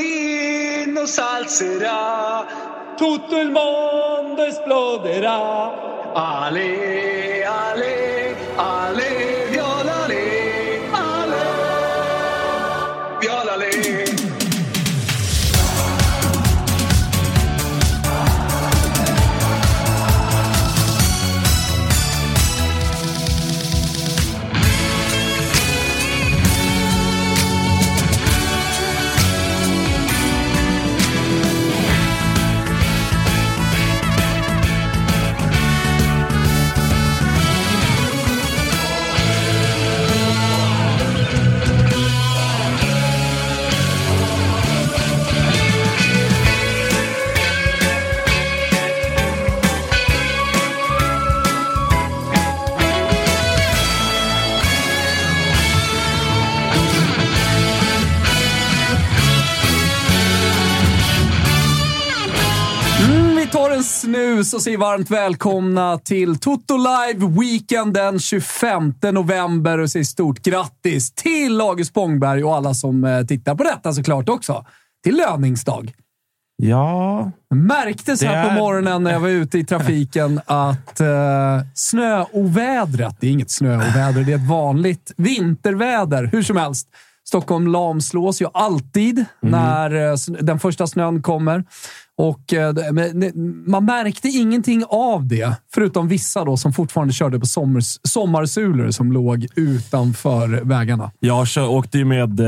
Mandolino salzerà, tutto il mondo esploderà. Ale, ale, ale, tar en snus och säger varmt välkomna till Toto Live Weekend den 25 november och säger stort grattis till August Spångberg och alla som eh, tittar på detta såklart också. Till löningsdag. Ja, Märktes här Det på är- morgonen när jag var ute i trafiken att eh, snöovädret, det är inget snöoväder, det är ett vanligt vinterväder. Hur som helst. Stockholm lamslås ju alltid när eh, den första snön kommer. Och eh, Man märkte ingenting av det, förutom vissa då som fortfarande körde på sommars, sommarsulor som låg utanför vägarna. jag kör, åkte ju med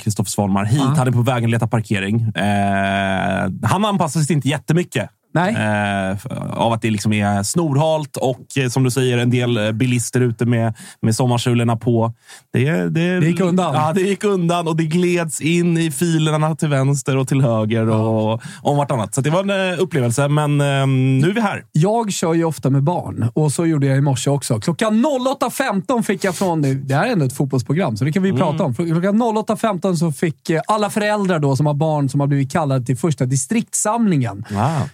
Kristoffer Svanmar hit. Ja. Han är på vägen att leta parkering. Eh, han anpassar sig inte jättemycket. Nej. Eh, av att det liksom är snorhalt och eh, som du säger, en del eh, bilister ute med, med sommarsulorna på. Det, det, Det gick undan. Ja, det gick undan och det gleds in i filerna till vänster och till höger och om vartannat. Så det var en upplevelse, men eh, nu är vi här. Jag kör ju ofta med barn och så gjorde jag i morse också. Klockan 08.15 fick jag från... Det här är ändå ett fotbollsprogram, så det kan vi prata om. Klockan 08.15 så fick alla föräldrar då som har barn som har blivit kallade till första distriktssamlingen. Wow.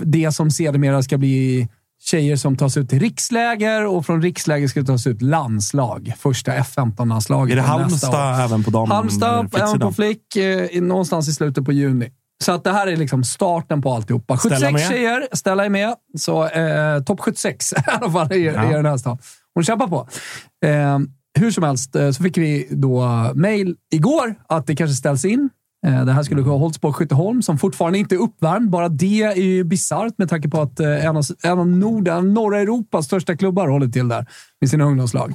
Det som sedermera ska bli tjejer som tas ut till riksläger och från riksläger ska tas ut landslag. Första F15-landslaget. Är det. Halmstad även på dam? Halmstad, även på flick, eh, någonstans i slutet på juni. Så att det här är liksom starten på alltihopa. Stella 76 med? tjejer, Stella är med. Så eh, topp 76 i alla fall i, Ja. i den här stan. Hon kämpar på. Eh, hur som helst eh, så fick vi då mail igår att det kanske ställs in. Eh, Det här skulle ha hållits på Skytteholm, som fortfarande inte är uppvärmd. Bara det är ju bisarrt med tanke på att eh, en av, en av Norden, norra Europas största klubbar håller till där med sina ungdomslag.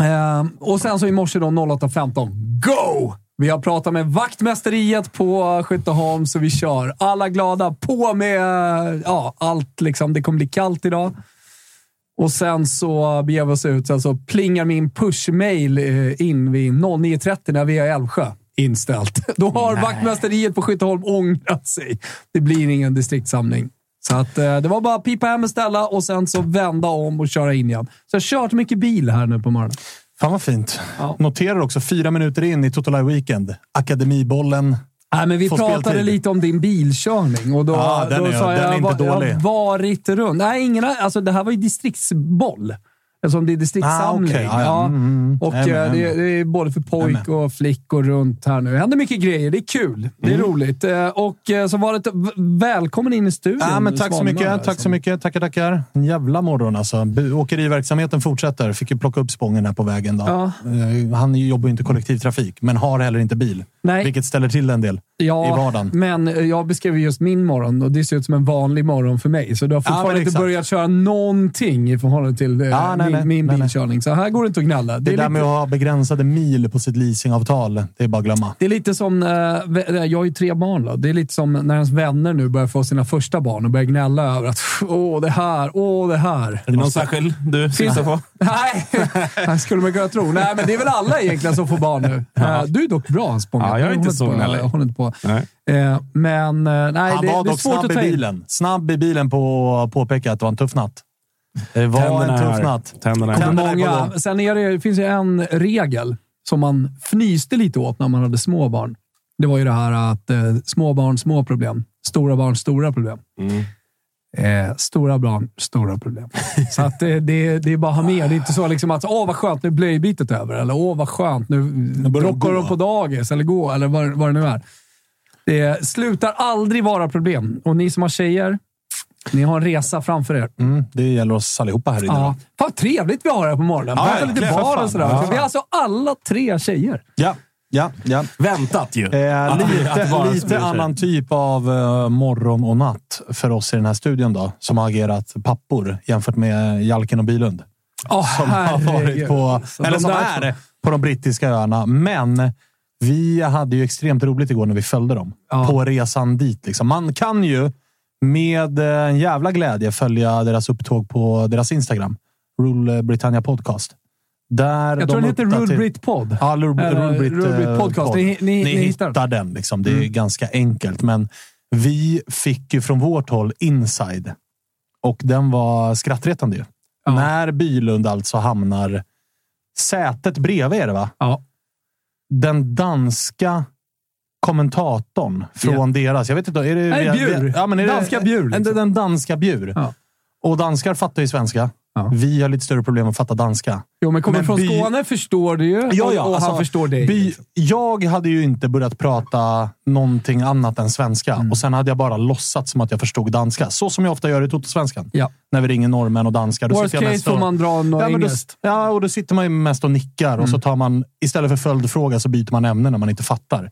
Eh, och sen så i morse då 08.15. Go! Vi har pratat med vaktmästeriet på Skytteholm, så vi kör. Alla glada. På med ja, allt. Liksom. Det kommer bli kallt idag. Och sen så beger vi oss ut. Sen så plingar min push-mail in vid 09.30 när vi är i Älvsjö inställt. Då har vaktmästeriet på Skytteholm ångrat sig. Det blir ingen distriktssamling. Så att, eh, det var bara att pipa hem och ställa och sen så vända om och köra in igen. Så jag har kört mycket bil här nu på morgonen. Fan vad fint. Ja. Noterar också fyra minuter in i Total Weekend. Akademibollen. Nej, men vi Får pratade speltid. lite om din bilkörning och då, den då sa jag inte "Va- jag dålig." har varit runt. Nej, ingen, alltså, det här var ju distriktsboll. Eftersom det är distriktssamling. Ah, okej. Ja, ja. Mm, mm. Och är med, eh, jag är det, det är både för pojk och flickor runt här nu. Det händer mycket grejer. Det är kul. Det är roligt. Eh, Och eh, som vanligt, välkommen in i studion. Ja, men tack så mycket. alltså. Tack så mycket. Tackar, tackar. En jävla morgon alltså. Åkeriverksamheten fortsätter. Fick ju plocka upp Spången här på vägen. Då. Ja. Han jobbar ju inte kollektivtrafik, men har heller inte bil. Nej. Vilket ställer till en del Ja, i vardagen. men jag beskrev just min morgon och det ser ut som en vanlig morgon för mig. Så du har fortfarande men inte börjat köra någonting i förhållande till Ja, nej, min, nej, min nej, bilkörning. Så här går det inte att gnälla. Det, är där lite- med att ha begränsade mil på sitt leasingavtal, det är bara att glömma. Det är lite som, eh, vä- jag har ju tre barn. Då. Det är lite som när ens vänner nu börjar få sina första barn och börjar gnälla över att åh, det här, åh, det här. Är det någon särskild du syftar på? Nej, det skulle man kunna tro. Nej, men det är väl alla egentligen som får barn nu. Eh, Du är dock bra, Spånga. Ja, jag är inte så på, gnällig. Jag håller inte på. Nej. Eh, Men eh, nej, Han det, var det är dock svårt snabb att i ta in. bilen. Snabb i bilen på att påpeka att det var en tuff natt. Det var Tänderna en tuff natt. Tänderna Tänderna är på många, sen är det, finns ju en regel som man fnyste lite åt när man hade små barn. Det var ju det här att eh, små barn, små problem. Stora barn, stora problem. Mm. Eh, stora barn, stora problem. Så att det, det, det är bara att ha med. Det är inte så liksom att åh vad skönt, nu är blöjbytet över. Eller åh vad skönt, nu gå. de på dagis. Eller gå, eller vad, vad det nu är. Det slutar aldrig vara problem. Och ni som har tjejer, ni har en resa framför er. Mm, det gäller oss allihopa här inne. Ja. då. Fan vad trevligt vi har här på morgonen. Ja, lite bar och sådär. Ja. Vi är alltså alla tre tjejer. Ja, ja, ja. Väntat ju. Eh, lite lite annan typ av eh, morgon och natt för oss i den här studion då, som har agerat pappor jämfört med Jalken och Bilund. Oh, Som har varit på, eller som är på de brittiska öarna. Men vi hade ju extremt roligt igår när vi följde dem Ja. på resan dit. Liksom. Man kan ju med eh, en jävla glädje följa deras upptåg på deras Instagram. Rule Britannia Podcast. Där Jag tror den heter Rule Brit Podd. Ja, Rule, Rule Brit, Rule Brit eh, Podcast. podd. Ni- ni- ni hittar den. Liksom. Det är ganska enkelt, men vi fick ju från vårt håll inside och den var skrattretande ju. Ja. När Bylund alltså hamnar sätet bredvid det va? Ja. Den danska kommentatorn från deras. Jag vet inte. Är det, Nej, Bjur. Ja, men är Danska det, Bjur, liksom. den danska Bjur. Ja. Och danskar fattar ju svenska. Ja. Vi har lite större problem att fatta danska. Jo, men kommer Men från by- Skåne förstår du ju. och, och alltså, han förstår dig. by- liksom. Jag hade ju inte börjat prata någonting annat än svenska. Mm. Och sen hade jag bara låtsats som att jag förstod danska. Så som jag ofta gör i Totosvenskan. Ja. När vi ringer norrmän och danskar. Worst case mest och- får man dra några ja, men då, engelskt. ja, och då sitter man ju mest och nickar. Och Mm. så tar man, istället för följdfråga så byter man ämne när man inte fattar.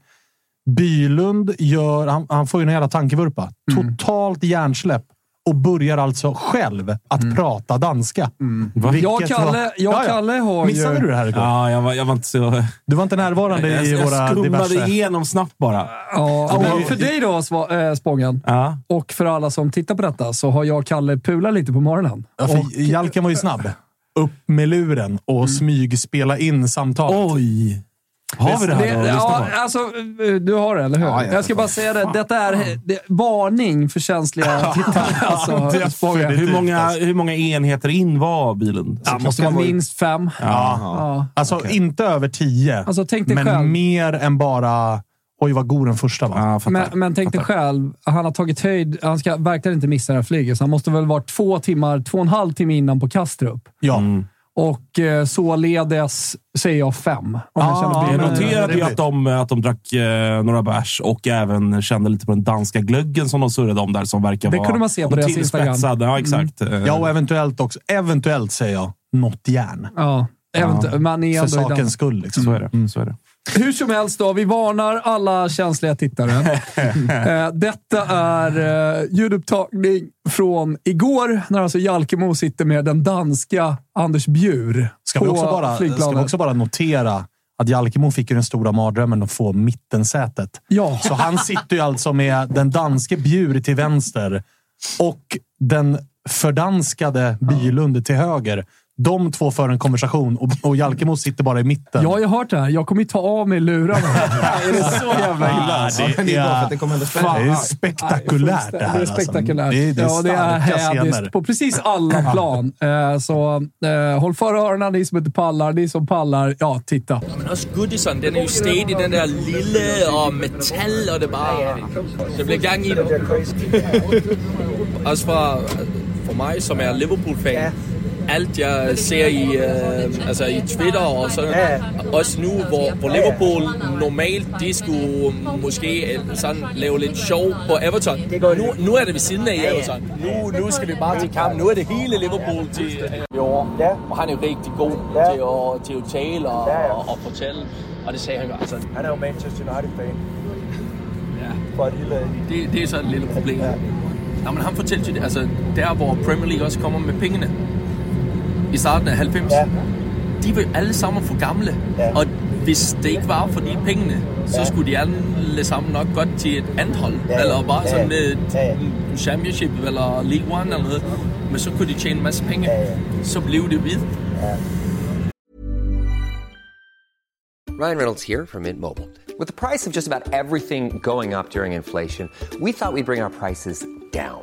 Bylund gör, han, han får ju en jävla tankevurpa. Mm. Totalt hjärnsläpp. Och börjar alltså själv att Mm. prata danska. Vilket Jag och Kalle- var- jag och Kalle har Missade ju- du det här igår? Ja, jag var, jag var inte så... Du var inte närvarande Jag, i jag våra skummade diverse... igenom snabbt bara. Ja, och för dig då, äh, Spången, Ja. och för alla som tittar på detta, så har jag och Kalle pulat lite på morgonen. Ja, för Jalken var ju snabb. Upp med luren och smygspela in samtalet. Oj! Har vi det här Det, ja, alltså, du har det, eller hur? Ja, ja, jag ska bara säga det. Detta är det, varning för känsliga tittare. Alltså, Spången. Hur många, alltså. hur många enheter in var bilen? Ja, måste vara minst fem. Ja. Ja. Alltså inte över tio, Alltså, tänk dig men själv. mer än bara oj vad god den första var. Ja, jag. Men, men tänk dig själv, han har tagit höjd. Han ska verkligen inte missa det här flyget, så han måste väl vara två timmar, två och en halv timme innan på Kastrup. Ja. Och eh, således säger jag fem. Ah, känner Jag noterade ju att de, att de drack eh, några bärs och även kände lite på den danska glöggen som de surrade om där som verkar Det vara kunde man se på deras tillspetsad. Ja, exakt. Eh, ja, och eventuellt också, eventuellt säger jag, något järn. Ja, eventuellt. Man är För ändå den. sakens skull. Liksom. Så är det. Så är det. Hur som helst, då, vi varnar alla känsliga tittare. eh, detta är eh, ljudupptagning från igår, när alltså Jalkemo sitter med den danska Anders Bjur Ska vi, på också bara, ska flygplanet. vi också bara notera att Jalkemo fick ju den stora mardrömmen att få mittensätet. Ja. Så han sitter ju alltså med den danske Bjur till vänster och den fördanskade Bylund till höger. De två för en konversation och, och Jalkemo sitter bara i mitten. Jag har ju hört det här. Jag kommer ju ta av mig lurarna. är det så jävla illa? Ja, men det är bara för att det kommer ändå spänna. det är spektakulärt det här. Det är spektakulärt. Alltså. Det, är- det är ja, det är hädiskt på precis alla plan. Eh, så eh, håll för öronen, ni som inte pallar. Ni som pallar, ja, titta. Men også Goodison, den jo sted i den der lille og metal, og det bare... Det bliver gang i den. også for, for mig, som er Liverpool-fan, allt jag ser i, uh, alltså i Twitter och så, också nu hvor, hvor Liverpool normalt de skulle måske sådan lave lidt sjov på Everton. Nu, nu er det ved siden af Everton. Nu, nu skal vi bare til kamp. Nu er det hele Liverpool til i år. Og han er jo rigtig god til, at, til at tale og, og, og fortælle. Og det sagde han jo altså. Han er jo Manchester United-fan. Ja. For et lille... Det, det er så et lille problem. Ja. Nå, men han fortalte jo det, altså der hvor Premier League også kommer med pengene i starten af 90. Ja. De var alle sammen for gamle. Ja. Og hvis det ikke var for de pengene, så Ja. skulle de alle sammen nok godt til et andet hold. Ja, ja. Eller bare Ja, sådan ja. et Ja, ja. championship eller League One eller noget. Men så kunne de tjene en masse penge. Ja, ja. Så blev det vidt. Ryan Reynolds here from Mint Mobile. With the price of just about everything going up during inflation, we thought we'd bring our prices down.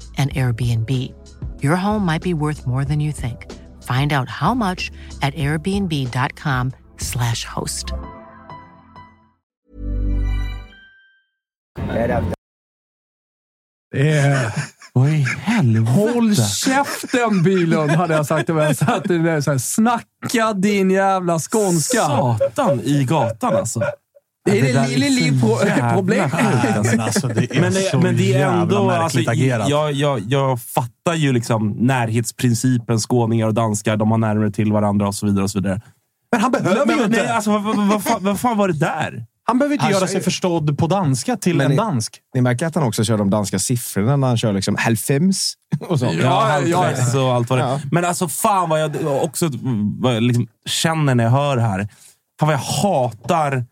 an Airbnb. Your home might be worth more than you think. Find out how much at airbnb.com/slash host. Ja, det Eh, Vad i helvete? håll käften Bylund, hade jag sagt jag satt i det där. Så här, Snacka din jävla skånska. Satan i gatan alltså. Det är det så problemet. sjukt. Men alltså, det är Men så det, men det är ändå... Alltså, märkligt agerat. jag, jag, jag fattar ju liksom närhetsprincipen. Skåningar och danskar, de har närmare till varandra och så vidare. Och så vidare. Men han behöver Men, ju men, inte. nej, alltså, vad, vad, vad, fan, vad fan var det där? Han behöver inte Han göra sig ju- förstådd på danska till Men en det- dansk. Ni märker att han också kör de danska siffrorna när han kör liksom halvfems och sånt. Ja, ja, Halvträss och allt vad det Ja. Men alltså fan vad jag också vad jag liksom känner när jag hör det här. Fan vad jag hatar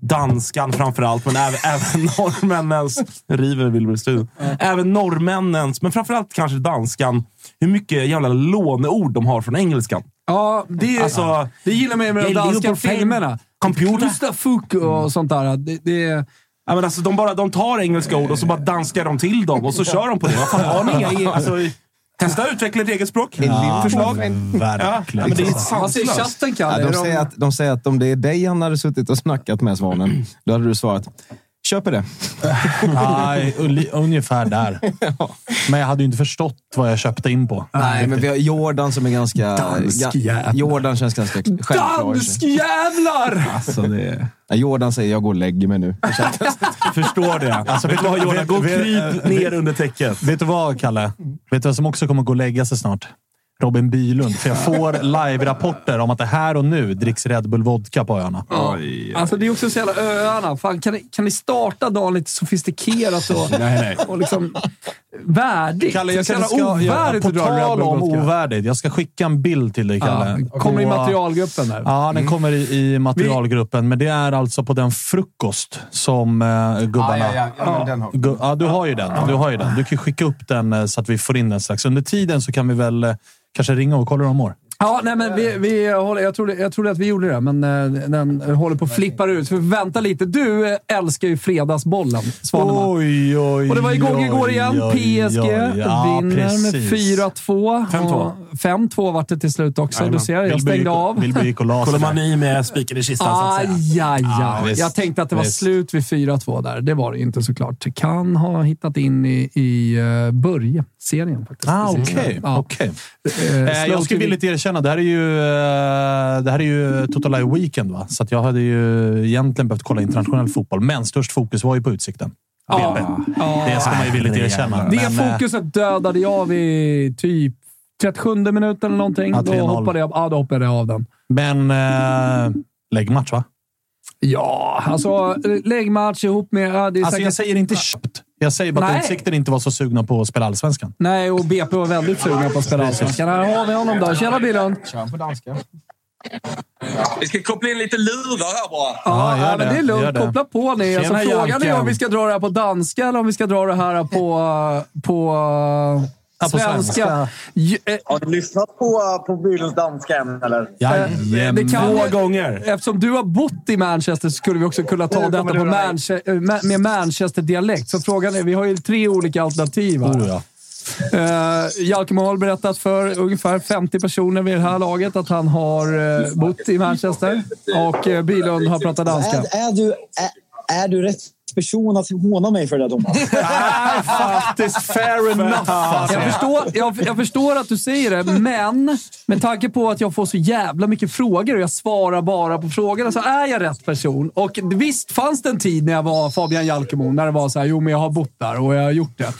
danskan framförallt, men även, även norrmännens... River Wilbur Även norrmännens, men framförallt kanske danskan. Hur mycket jävla låneord de har från engelskan. Ja, det, Alltså, det gillar man ju med de danska filmerna. computer. Och sånt där. Det, det, Ja, men alltså, de, bara, de tar engelska ord och så bara danskar de till dem och så kör de på det. Vad fan, har ni inga... Alltså, testa att utveckla ett eget språk. Förslag. Ja, Verkligen. men det är man ser sanslöst. chatten, Ja, Kalle. de, De- säger att, de säger att om det är dig han hade suttit och snackat med, Svanen, då hade du svarat köper det. Nej, ungefär där. Men jag hade ju inte förstått vad jag köpte in på. Nej, men vi har Jordan som är ganska... Dansk jävlar. Jordan känns ganska självklar. Danskjävlar! Alltså, det... Jordan säger jag går och lägger mig nu. Förstår det. Alltså, vet du vad, Jordan? Gå och kryp ner under täcket. Vet du vad, Kalle? Vet du vad som också kommer gå och lägga sig snart? Robin Bylund. För jag får live-rapporter om att det här och nu dricks Red Bull Vodka på öarna. Alltså det är också så jävla öarna. Fan, kan, ni, kan ni starta dagen lite sofistikerat och, Nej, nej. och liksom värdigt? Kalle, jag så ska, ska, jag, ovärdigt på tal om vodka. ovärdigt. Jag ska skicka en bild till dig, Kalle. Ja, kommer i materialgruppen där. Ja, den kommer i, i materialgruppen. Men det är alltså på den frukost som uh, gubbarna... ja, men den har. Gu- ja, du har ju den. Du har ju den. Du kan skicka upp den eh, så att vi får in den strax. Under tiden så kan vi väl eh, kanske ringa och kolla hur de mår. Ja, nej, men vi, vi håller, jag, trodde, jag trodde att vi gjorde det, men eh, den håller på att flippa ut. För vänta lite. Du eh, älskar ju fredagsbollen, Svaneman. Oj, oj, Och det var igång igår igen. oj, PSG oj, oj. Ja, vinner med precis. 4-2. 5-2. Och 5-2 vart det till slut också. Du ser, jag stängde av. Wilbur gick och la. Kolomani med spiken i kistan, så att säga. Aj, aj, Ja, aj. visst. Jag tänkte att det var Visst. slut vid 4-2 där. Det var det inte såklart. Kan ha hittat in i, i uh, Börje-serien faktiskt. Ah, okej. Ja. okej. Eh, Eh, jag ska to- villigt erkänna, det här är ju, eh, det här är ju Total Live Weekend, va? så att jag hade ju egentligen behövt kolla internationell fotboll, men störst fokus var ju på Utsikten. BP. Ja. Det ska man ju villigt erkänna. Det Men, eh, fokuset dödade jag vid typ 37 minuten eller någonting. Ja, då, 3-0. hoppade jag, ja, då hoppade jag av den. Men eh, läggmatch, va? Ja, alltså läggmatch ihop med... Ja, det är Alltså, säkert, jag säger inte köpt. Jag säger bara Nej. att Utsikten inte var så sugna på att spela Allsvenskan. Nej, och BP var väldigt sugna på att spela Allsvenskan. Här har vi honom då. Tjena Billund! Kör på danska. Vi ska koppla in lite lurar här bara. Ja, ja, men det. det är lugnt. det. Koppla på ni. Alltså, frågan är om vi ska dra det här på danska eller om vi ska dra det här på, på svenska. svenska. J- eh, Har ni lyssnat på, på Bylunds danska än, eller? Eh, Jajamän. det kan, Två gånger. Eftersom du har bott i Manchester så skulle vi också kunna ta detta på Manche- eh, ma- med Manchester-dialekt. Så frågan är, vi har ju tre olika alternativ här. Oh, ja. Uh, Jalkemo har berättat för ungefär 50 personer vid det här laget att han har eh, bott i Manchester. Och uh, Bylund har pratat danska. Är, är, du, är, är du rätt person att håna mig för det, Thomas? Nej, faktiskt. Fair enough. alltså. Jag förstår, jag, jag förstår att du säger det, men med tanke på att jag får så jävla mycket frågor och jag svarar bara på frågorna så är jag rätt person. Och visst fanns det en tid när jag var Fabian Jalkemo när det var så här, jo men jag har bott där och jag har gjort det.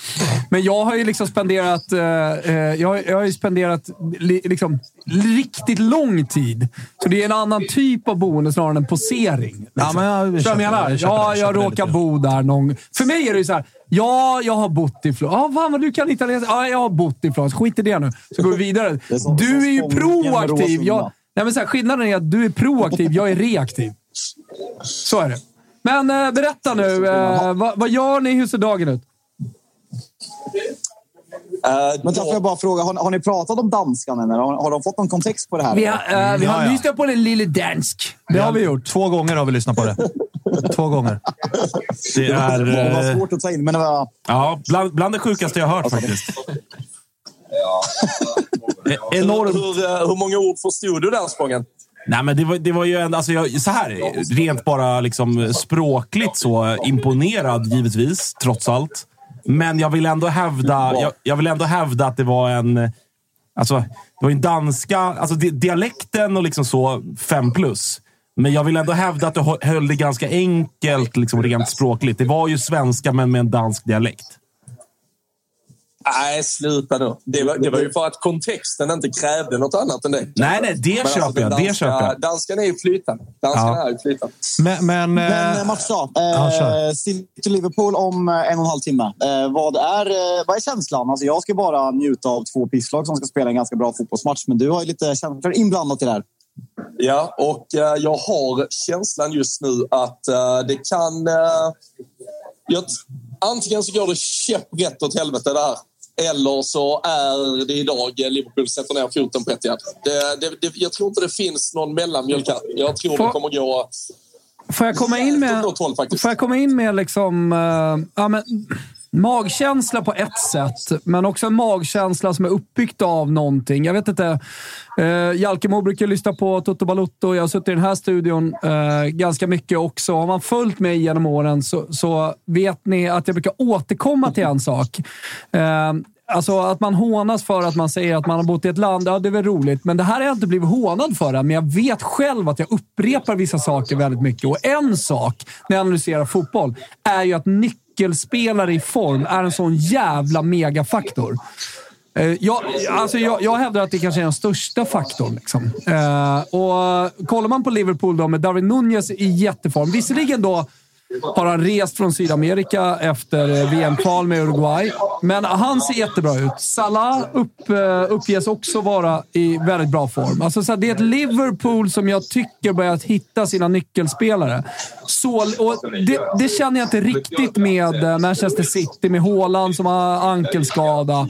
Men jag har ju liksom spenderat, eh, eh, jag, har- jag har ju spenderat li, liksom, riktigt lång tid. Så det är en annan typ av boende snarare än en posering. Liksom. Ja, men jag jag jag jag köper det råkar lite. Bo där någon... För mig är det ju så här. Ja, jag har bott i Florens. Ja, fan vad du kan italienska. Ja, jag har bott i Florens. Skit i det nu. Så går vi vidare. är Du är ju proaktiv. Jag, nej, men så här, skillnaden är att du är proaktiv, jag är reaktiv. Så är det. Men eh, berätta nu. Eh, vad, vad gör ni? Hur ser dagen ut? Uh, men får jag bara fråga, har, har ni pratat om danskan än? eller? Har, har de fått någon kontext på det här? Vi har, eh, vi har Ja, ja. lyssnat på den lille dansk. Det har vi gjort. Två gånger har vi lyssnat på det. Två gånger. Det är... det var eh, svårt att ta in, men det var... Ja, bland, bland det sjukaste jag hört faktiskt. E- Enormt. Hur, eh, hur många ord förstod du där, Spången? Nej, men det var, det var ju en, alltså jag, så här, rent bara liksom språkligt så imponerad givetvis, trots allt. Men jag vill ändå hävda, jag, jag vill ändå hävda att det var en... Alltså, det var en danska... Alltså di- dialekten och liksom så, fem plus. Men jag vill ändå hävda att du hö- höll det ganska enkelt liksom rent språkligt. Det var ju svenska, men med en dansk dialekt. Nej, sluta nu. Det var, det var ju för att kontexten inte krävde något annat än det. Nej, nej, det Men alltså, köper jag. den Det danska, köper jag. Danskan är ju flytande. Danskan Ja. är ju flytande. Men, men, Men eh, match då. ja, Eh, kör. City Liverpool om en och en halv timme. Eh, vad, är, vad är känslan? Alltså, jag ska bara njuta av två pisslag som ska spela en ganska bra fotbollsmatch. Men du har ju lite känslor inblandat i det här. Ja, och eh, jag har känslan just nu att eh, det kan... Eh, jag, antingen så går det käpprätt åt helvete det här. Eller så är det idag Liverpool sätter ner foten på Etihad. Det, det, det, jag tror inte det finns någon mellanmjölk här. Jag tror Får- det kommer gå Får jag komma in med... håll. Får jag komma in med liksom, eh, ja, men, magkänsla på ett sätt, men också en magkänsla som är uppbyggd av någonting. Jag vet inte. Eh, Jalkemo brukar lyssna på Toto Balutto. Jag har suttit i den här studion eh, ganska mycket också. Har man följt mig genom åren så, så vet ni att jag brukar återkomma till en sak. Eh, Alltså att man hånas för att man säger att man har bott i ett land, ja det är väl roligt. Men det här har jag inte blivit hånad för än, men jag vet själv att jag upprepar vissa saker väldigt mycket. Och en sak när jag analyserar fotboll är ju att nyckeln nyckelspelare i form är en sån jävla megafaktor. Eh, jag, alltså jag, jag hävdar att det kanske är den största faktorn. Liksom. Eh, och kollar man på Liverpool då med Darwin Nunez i jätteform. Visserligen då har han rest från Sydamerika efter eh, VM-kval med Uruguay. Men han ser jättebra ut. Salah upp, eh, uppges också vara i väldigt bra form. Alltså, så här, det är ett Liverpool som jag tycker börjat hitta sina nyckelspelare. Så, och det, det känner jag inte riktigt med eh, Manchester City, med Haaland som har ankelskada.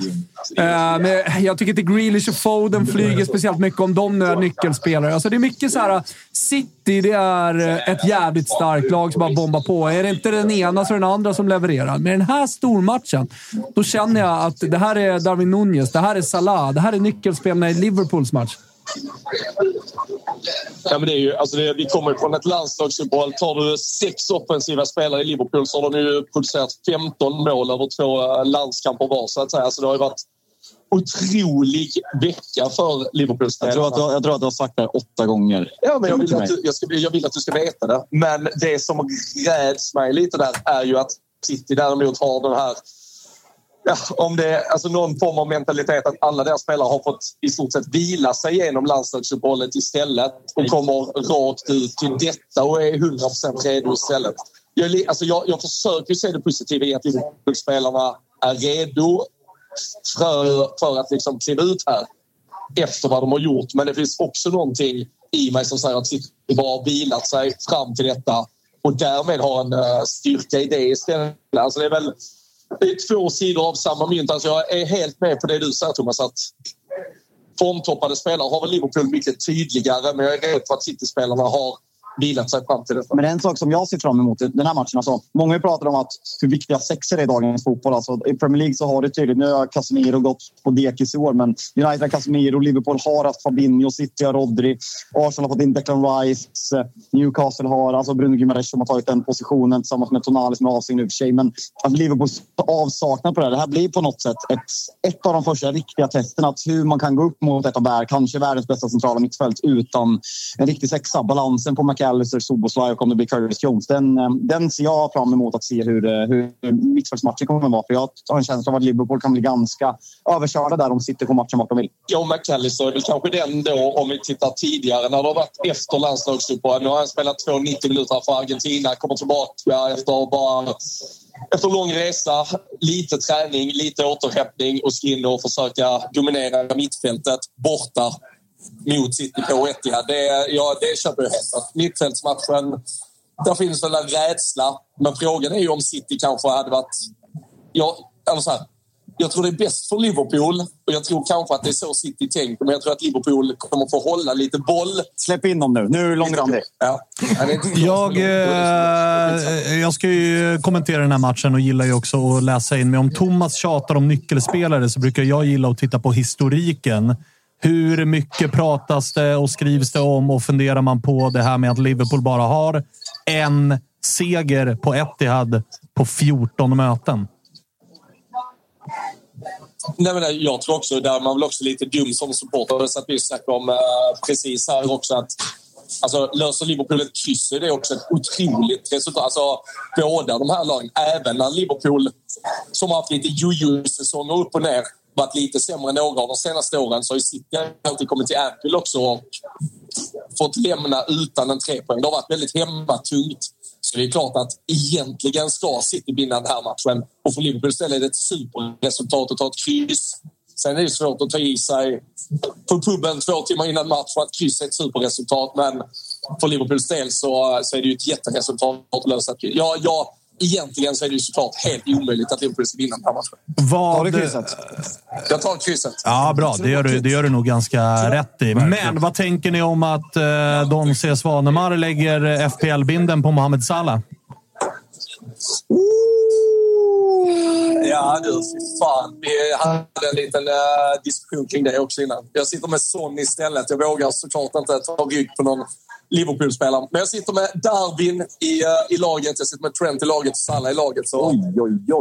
Eh, med, jag tycker inte Grealish och Foden flyger speciellt mycket om de nu är nyckelspelare. Alltså, det är mycket så här. City, det är ett jävligt starkt lag som bara bombar på. Är det inte den ena så är det den andra som levererar. Med den här stormatchen, då känner jag att det här är Darwin Nunez, det här är Salah, det här är nyckelspelarna i Liverpools match. Ja, men det är ju, alltså det, vi kommer ju från ett landslagsuppehåll. Tar du sex offensiva spelare i Liverpool så har de ju producerat 15 mål över två eh, landskamper var. Så att säga. Alltså det har ju varit otrolig vecka för liverpool Jag tror, att du, jag tror att du har sagt det här åtta gånger. Ja, men jag, vill att du, jag, ska, jag vill att du ska veta det. Men det som räds mig lite där är ju att City däremot har den här Ja, om det är alltså någon form av mentalitet att alla deras spelare har fått i stort sett vila sig igenom landslagsuppehållet istället och kommer rakt ut till detta och är 100 redo istället. Jag, alltså jag, jag försöker se det positiva i att Liverpool-spelarna är redo för, för att liksom kliva ut här efter vad de har gjort. Men det finns också någonting i mig som säger att City bara har vilat sig fram till detta och därmed har en eh, styrka i det istället. Alltså det är väl det är två sidor av samma mynt. Alltså jag är helt med på det du säger Thomas att formtoppade spelare har väl Liverpool mycket tydligare men jag är rädd för att City-spelarna har bilat sig fram till detta. Men en sak som jag ser fram emot i den här matchen. Alltså, många pratar om att hur viktiga sexor är i dagens fotboll. Alltså, I Premier League så har det tydligt. Nu har Casemiro gått på dekis i år, men United har Casemiro, Liverpool har haft Fabinho, City har Rodri, Arsenal har fått in Declan Rice, Newcastle har alltså Bruno Gimares som har tagit den positionen tillsammans med Tonali som är avstängd för sig. Men att Liverpools avsaknad på det här, det här blir på något sätt ett, ett av de första riktiga testerna. Att hur man kan gå upp mot ett av världens, kanske världens bästa centrala mittfält utan en riktig sexa. Balansen på McAllister, Soboslaj och om det blir Curtis Jones. Den, eh, den ser jag fram emot att se hur, eh, hur mittfältsmatchen kommer att vara. För jag har en känsla av att Liverpool kan bli ganska överkörda där de sitter på matchen vart de vill. Joe McAllister är väl kanske den då, om vi tittar tidigare, när det har varit efter landslagsuppehåll. Nu har han spelat 2,90 minuter för Argentina, kommer tillbaka efter bara efter lång resa, lite träning, lite återhämtning och ska in och försöka dominera mittfältet borta mot City på Etihad. Det, ja, det köper jag helt. Att Mittfältsmatchen, där finns väl en rädsla. Men frågan är ju om City kanske hade varit... Ja, eller så här, jag tror det är bäst för Liverpool och jag tror kanske att det är så City tänker. Men jag tror att Liverpool kommer få hålla lite boll. Släpp in dem nu. Nu är det långrandig. Ja. Jag, eh, jag ska ju kommentera den här matchen och gillar ju också att läsa in mig. Om Thomas tjatar om nyckelspelare så brukar jag gilla att titta på historiken. Hur mycket pratas det och skrivs det om och funderar man på det här med att Liverpool bara har en seger på Etihad på 14 möten? Nej, men jag tror också, där man väl också lite dum som supporter. så att vi snackade om eh, precis här också. att Alltså, löser Liverpool ett kryss är det också ett otroligt resultat. Alltså, båda de här lagen, även när Liverpool som har haft lite jojo-säsonger upp och ner varit lite sämre än några av de senaste åren så har ju City alltid kommit till Anfield också och fått lämna utan en trepoäng. Det har varit väldigt hemmatungt. Så det är klart att egentligen ska City vinna den här matchen. Och för Liverpool istället är det ett superresultat att ta ett kryss. Sen är det svårt att ta i sig på puben två timmar innan match för att kryss är ett superresultat. Men för Liverpools del så, så är det ju ett jätteresultat att lösa ett kryss. Ja, ja, egentligen så är det ju såklart helt omöjligt att Liverpool ska vinna den här matchen. Vad... Tar du krysset? Jag tar krysset. Ja, bra. Det gör du, det gör du nog ganska rätt i. Men vad tänker ni om att eh, Don C. Svanemar lägger FPL-binden på Mohamed Salah? Ja du, fy fan. Vi hade en liten uh, diskussion kring det också innan. Jag sitter med Son istället. Jag vågar såklart inte ta rygg på någon Liverpool-spelare. Men jag sitter med Darwin i, uh, i laget, jag sitter med Trent i laget och Salah i laget. Så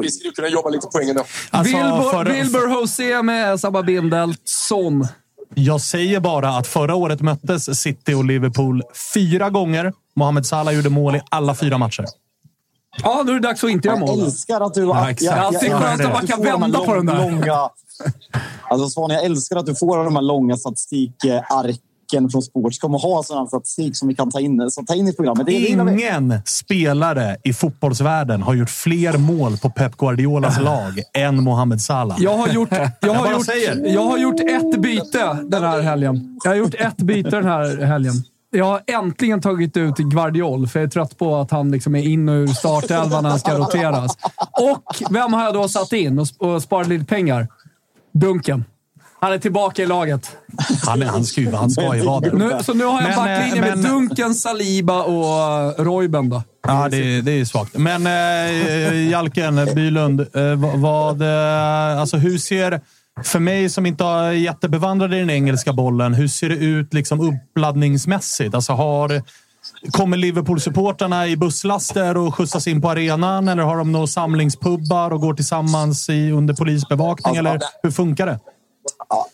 vi skulle kunna jobba lite poäng ändå. Alltså, Wilbur, Wilbur José med samma bindel. Son. Jag säger bara att förra året möttes City och Liverpool fyra gånger. Mohamed Salah gjorde mål i alla fyra matcher. Ja, nu är det dags att inte göra Jag mål. älskar att du... Ja, exakt. Det är skönt att man kan vända på den där. Långa, alltså Svan, jag älskar att du får de här långa statistikarken Häcken från Sports kommer ha sån statistik som vi kan ta in, så ta in i programmet. Ingen spelare i fotbollsvärlden har gjort fler mål på Pep Guardiolas lag än Mohamed Salah. Jag har gjort, jag har bara gjort, säger. jag har gjort ett byte den här helgen. Jag har gjort ett byte den här helgen. Jag har äntligen tagit ut Guardiol, för jag är trött på att han liksom är in och ur startelvan när han ska roteras. Och vem har jag då satt in och sparat lite pengar? Dunken. Han är tillbaka i laget. Han, är- han ju han ska vara där. Nu, så nu har jag en Men, backlinje eh, med Dunken, Saliba och Royben. Då. Ja, det, det är svagt. Men eh, Jalken Bylund, eh, vad, eh, alltså hur ser... För mig som inte är jättebevandrad i den engelska bollen, hur ser det ut liksom uppladdningsmässigt? Alltså har, kommer Liverpool-supportrarna i busslaster och skjutsas in på arenan? Eller har de några samlingspubbar och går tillsammans i, under polisbevakning? Alltså, eller hur funkar det?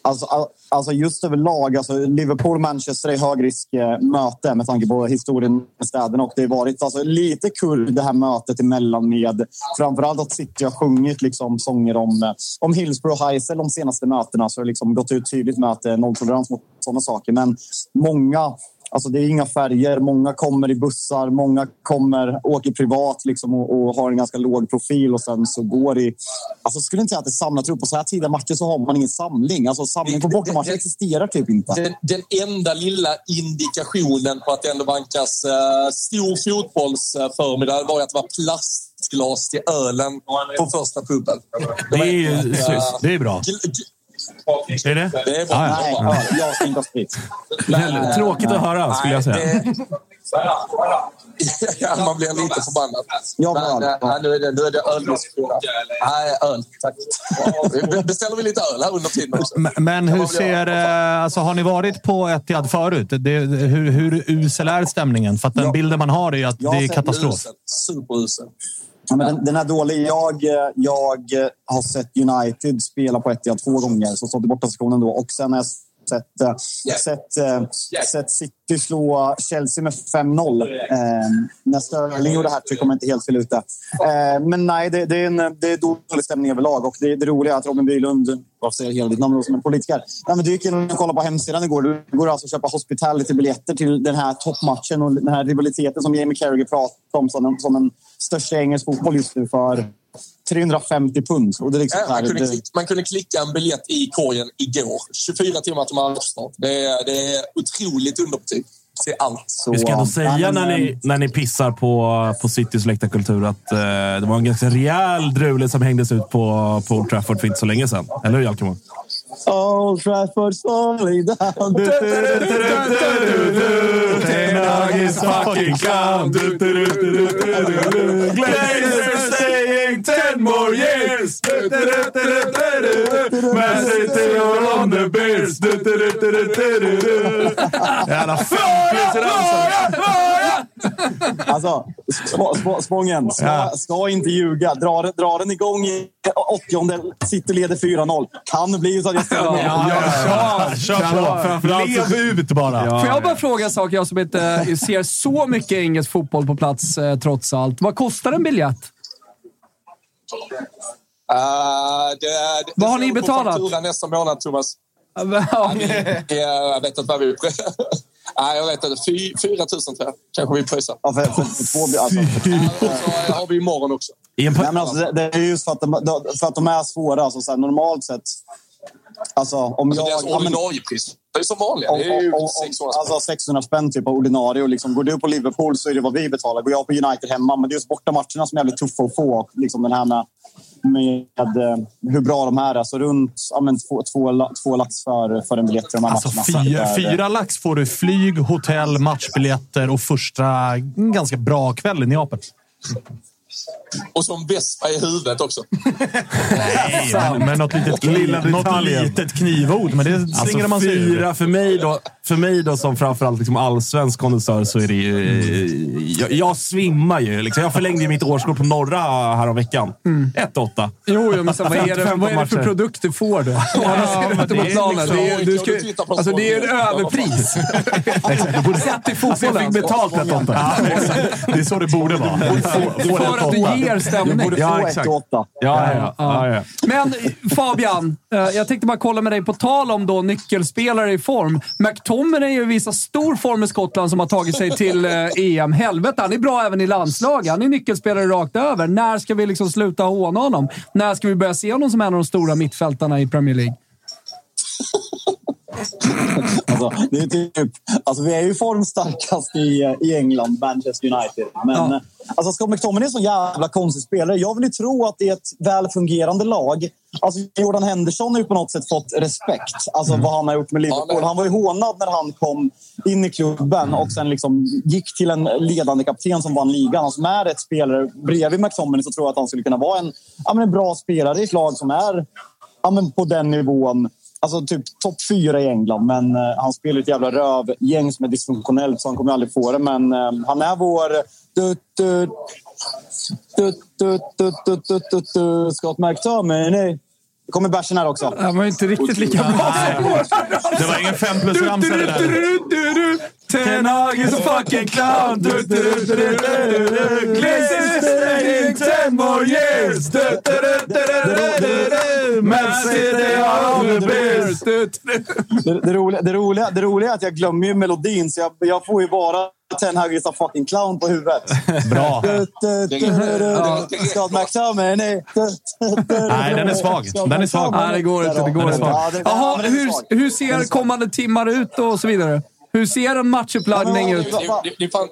Alltså, alltså, alltså just överlag, alltså Liverpool-Manchester är högriskmöte eh, med tanke på historien med städerna. Och det har varit alltså, lite kul det här mötet emellan med framförallt att City har sjungit liksom, sånger om, eh, om Hillsborough och Heysel de senaste mötena. Så det har liksom gått ut tydligt med att det är nolltolerans mot sådana saker. Men många Alltså det är inga färger. Många kommer i bussar, många kommer, åker privat liksom och, och har en ganska låg profil och sen så går i... Alltså skulle inte säga att det är samlat upp. På så här tidiga matcher så har man ingen samling. Alltså samling på bortamatcher existerar typ inte. Den, den enda lilla indikationen på att det ändå vankas uh, stor fotbollsförmiddag var att det var plastglas till ölen på första puben. Det är ju Eh. Det är bra. Är det? Det är bra. Nej, ja, jag ska inte ha sprit. Väldigt Tråkigt att höra, skulle jag säga. det- ja, man blir lite förbannad. Ja, Men, men- eh, nu är det, nu är det öldiskussion. Nej, öl. Tack. Vi Beställer vi lite öl här under tiden också? Men- Men hur ser... eh, Alltså, har ni varit på Etihad förut? Det, hur, hur usel är stämningen? För att den bilden man har är att Jag det är katastrof. Usel. Superusel. Ja, men den, den är dålig. Jag, jag har sett United spela på Etihad två gånger, så stått i bortasektionen då. Och sen har jag sett, eh, sett, eh, sett City slå Chelsea med 5-0. Eh, när Sterling gjorde hattrick, om jag inte helt fel ute. Eh, men nej, det, det, är en, det är dålig stämning överlag. Och det, det roliga är att Robin Bylund, varför säger jag hela ditt namn som en politiker? Nej, men du gick in och kollade på hemsidan igår. Det går alltså att köpa hospitality-biljetter till den här toppmatchen och den här rivaliteten som Jamie Carragher pratar om som, en- som den största engelsk fotboll just nu för 350 pund. Och det är liksom Ja, man, kunde det, klicka, man kunde klicka en biljett i korgen igår. 24 timmar till matchstart. Det är, det är otroligt underbetyg till allt. så, Vi ska ändå säga ja, men, när, ni, när ni pissar på, på Citys läktarkultur att eh, det var en ganska rejäl drule som hängdes ut på, på Old Trafford för inte så länge sedan. Eller hur, Jalkemo? Old Trafford slowly down. Ten Hag is fucking clown. Glazer saying ten more years. Man City are on the beers. Jävla Alltså, sp- sp- Spången, ska, Ja. ska inte ljuga. Dra, den- dra den igång i 80 City leder 4-0. Kan bli så att jag ställer mig. Kör, kör på! Lev ut bara! Får jag bara fråga en sak, jag som inte ser så mycket engelsk fotboll på plats eh, trots allt. Vad kostar en biljett? Uh, det, det, Vad har det ni betalat? fakturan nästa månad, Thomas. Ja, Eh, Jag vet inte vad vi... Nej, jag vet inte. Fy- 4 000 tror jag. Kanske vi pröjsar. Ja, för, för, för två, alltså. Så har vi imorgon också. Nej, men alltså, det, det är just för att de, för att de är svåra. Alltså, så här, normalt sett... Alltså, om Alltså, jag... deras ordinariepris. Det är som vanliga. om, Det är ju om, om, 600 spänn. alltså 600 spänn typ av ordinarie. Och liksom, går du på Liverpool så är det vad vi betalar. Går jag på United hemma, men det är just bortamatcherna som är jävligt tuffa att få. Och Liksom den här med, med eh, hur bra de är. Så runt ja, men två, två, två lax för, för en biljett till de här Alltså matcherna. fyra, fyra lax får du flyg, hotell, matchbiljetter och första en ganska bra kväll i Neapel. Och som vespa i huvudet också. Nej, men, men något litet, Lilla kniv, något litet knivord. Men det Alltså man sig fyra, för mig då, för mig då som framförallt liksom allsvensk kondensör så är det ju... Jag, jag svimmar ju. Liksom. Jag förlängde ju mitt årskort på norra häromveckan. 1-8. Jo, jo, men sen, vad, är det, 55 vad är det för produkt du får då? Sidan men det är liksom- Det är, du ska, alltså, det är en överpris. Sett i Alltså, jag fotbollen. fick betalt 1-8. Ja, exakt. det är så det borde vara. Att du ger stämning. Du borde Ja, få exakt. 1 8. Ja, ja, ja. ja, ja. Men Fabian, eh, jag tänkte bara kolla med dig på tal om då nyckelspelare i form. McTominay visar stor form i Skottland som har tagit sig till eh, EM. Helvete, han är bra även i landslag. Han är nyckelspelare rakt över. När ska vi liksom sluta håna honom? När ska vi börja se honom som en av de stora mittfältarna i Premier League? Alltså, det är typ, alltså, vi är ju formstarkast i, i England, Manchester United. Men Ja. alltså, Scott McTominay är en så jävla konstig spelare. Jag vill ju tro att det är ett väl fungerande lag. Alltså, Jordan Henderson har ju på något sätt fått respekt. Alltså vad han har gjort med Liverpool. Han var ju hånad när han kom in i klubben och sen liksom gick till en ledande kapten som vann ligan. Alltså, med rätt spelare bredvid McTominay så tror jag att han skulle kunna vara en, ja, men en bra spelare i ett lag som är ja, men på den nivån. Alltså typ topp fyra i England, men eh, han spelar ett jävla rövgäng som är dysfunktionellt så han kommer aldrig få det. Men eh, han är vår... Du, du, du, du, du, du, du, du, du, Scott McTominay. Det kommer bärsen här också. Han var inte riktigt lika bra Det var ingen fem plus ramsa det där. Ten Hag is a fucking clown. Du, du, du, du, du, du, du. Glazing staying ten more years. Man City are on the beers. Det roliga är att jag glömmer ju melodin, så jag, jag får ju bara Ten Hag is a fucking clown på huvudet. Bra. Du, du. Nej, den är svag. Den är svag. Nej, det går inte. Det går inte. det- Jaha, är hur, hur ser kommande timmar ut och så vidare? Hur ser en matchuppläggning Ja, ut? Det, det, det, är fan,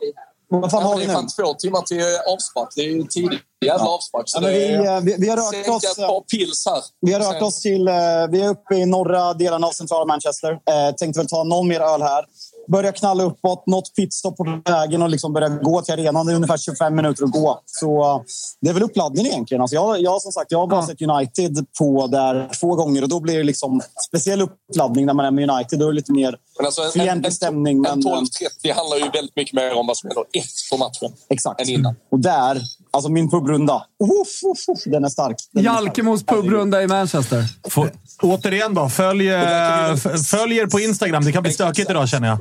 Vad fan har det vi är nu? fan två timmar till avspark. Det är ju tidigt jävla avspark. Ja, det vi, är, eh, vi, vi har rört oss... ett par pils här. Vi har rört oss till... eh, Vi är uppe i norra delen av centrala Manchester. Eh, tänkte väl ta någon mer öl här. Börja knalla uppåt, något pitstop på vägen och liksom börja gå till arenan. Det är ungefär 25 minuter att gå. Så det är väl uppladdning egentligen. Alltså jag, jag, som sagt, jag har bara Ja. sett United på där två gånger och då blir det liksom speciell uppladdning när man är med United. Då är det lite mer Men alltså, en, en, fientlig en, stämning. en Men, 12.30 handlar ju väldigt mycket mer om vad som händer efter matchen exakt. än innan. Och där, alltså min pubrunda. Uff, uff, uff, den är stark. Den. Jalkemos pubrunda i Manchester. Får, återigen då, följ, eh, följ er på Instagram. Det kan bli stökigt idag känner jag.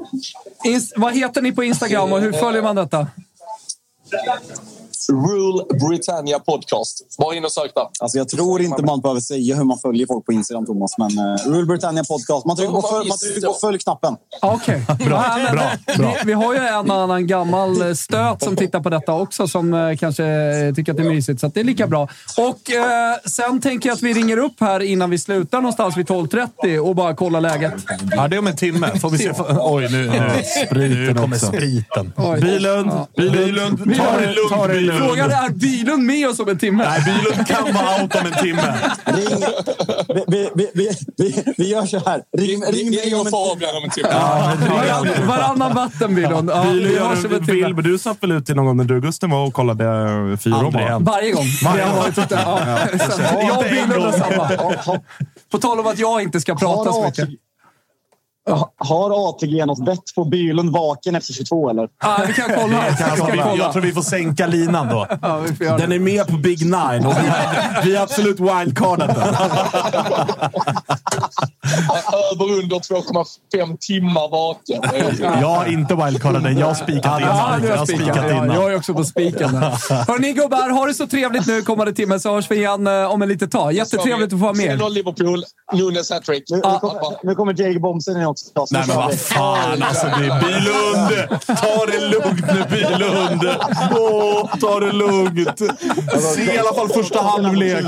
Ins- vad heter ni på Instagram och hur följer man detta? Rule Britannia Podcast. Bara in och sök där. Alltså jag tror inte man behöver säga hur man följer folk på Instagram, Thomas. Men uh, Rule Britannia Podcast. Man trycker på, man trycker på följ-knappen. Okej. Bra, men bra, vi- bra. Vi, vi har ju en annan gammal eh, stöt som tittar på detta också som eh, kanske tycker att det är mysigt, så att det är lika bra. Och eh, Sen tänker jag att vi ringer upp här innan vi slutar någonstans vid 12.30 och bara kollar läget. Ja, det är om en timme. Får vi se. Oj, nu, nu, spriten nu kommer också. spriten. Bilund, Bilund, ta det lugnt Bilund. Frågan är, är Bylund med oss om en timme? Nej, Bylund kan vara out om en timme. Ring, vi, vi, vi, vi, vi, gör så här. Ring, ring, Ring och en Fabian om en timme. Varann, varannan vatten Bylund. Ja, vi gör hörs om en timme. Men Du satt väl ut till någon gång när du Gusten var och kollade fyra. Varje gång. Varje har gång. ute. Ja. Jag och Bylund är samma. På tal om att jag inte ska prata så Har mycket. Har ATG något bett på Bylund vaken efter 22 eller? Ja, vi kan kolla. Vi kan vi, jag kolla. tror vi får sänka linan då. Ja, Den är med på Big Nine och vi vi har absolut wildcardat den. Över under 2,5 timmar vaken. Jag har inte wildcardat den. Jag har spikat Ja, innan. Jag har spikat. Ja, jag innan. är också på spiken. Hörni gubbar, ha det så trevligt nu kommande timme så hörs vi igen eh, om en litet tag. Jättetrevligt att få vara med. 3-0 Liverpool. Nunes hattrick. Nu, nu kommer Jake Bomsen in också. Nej, men vad fan alltså. Det är Bylund! Ta det lugnt nu, Bylund! Åh, ta det lugnt! Se i alla fall första halvlek.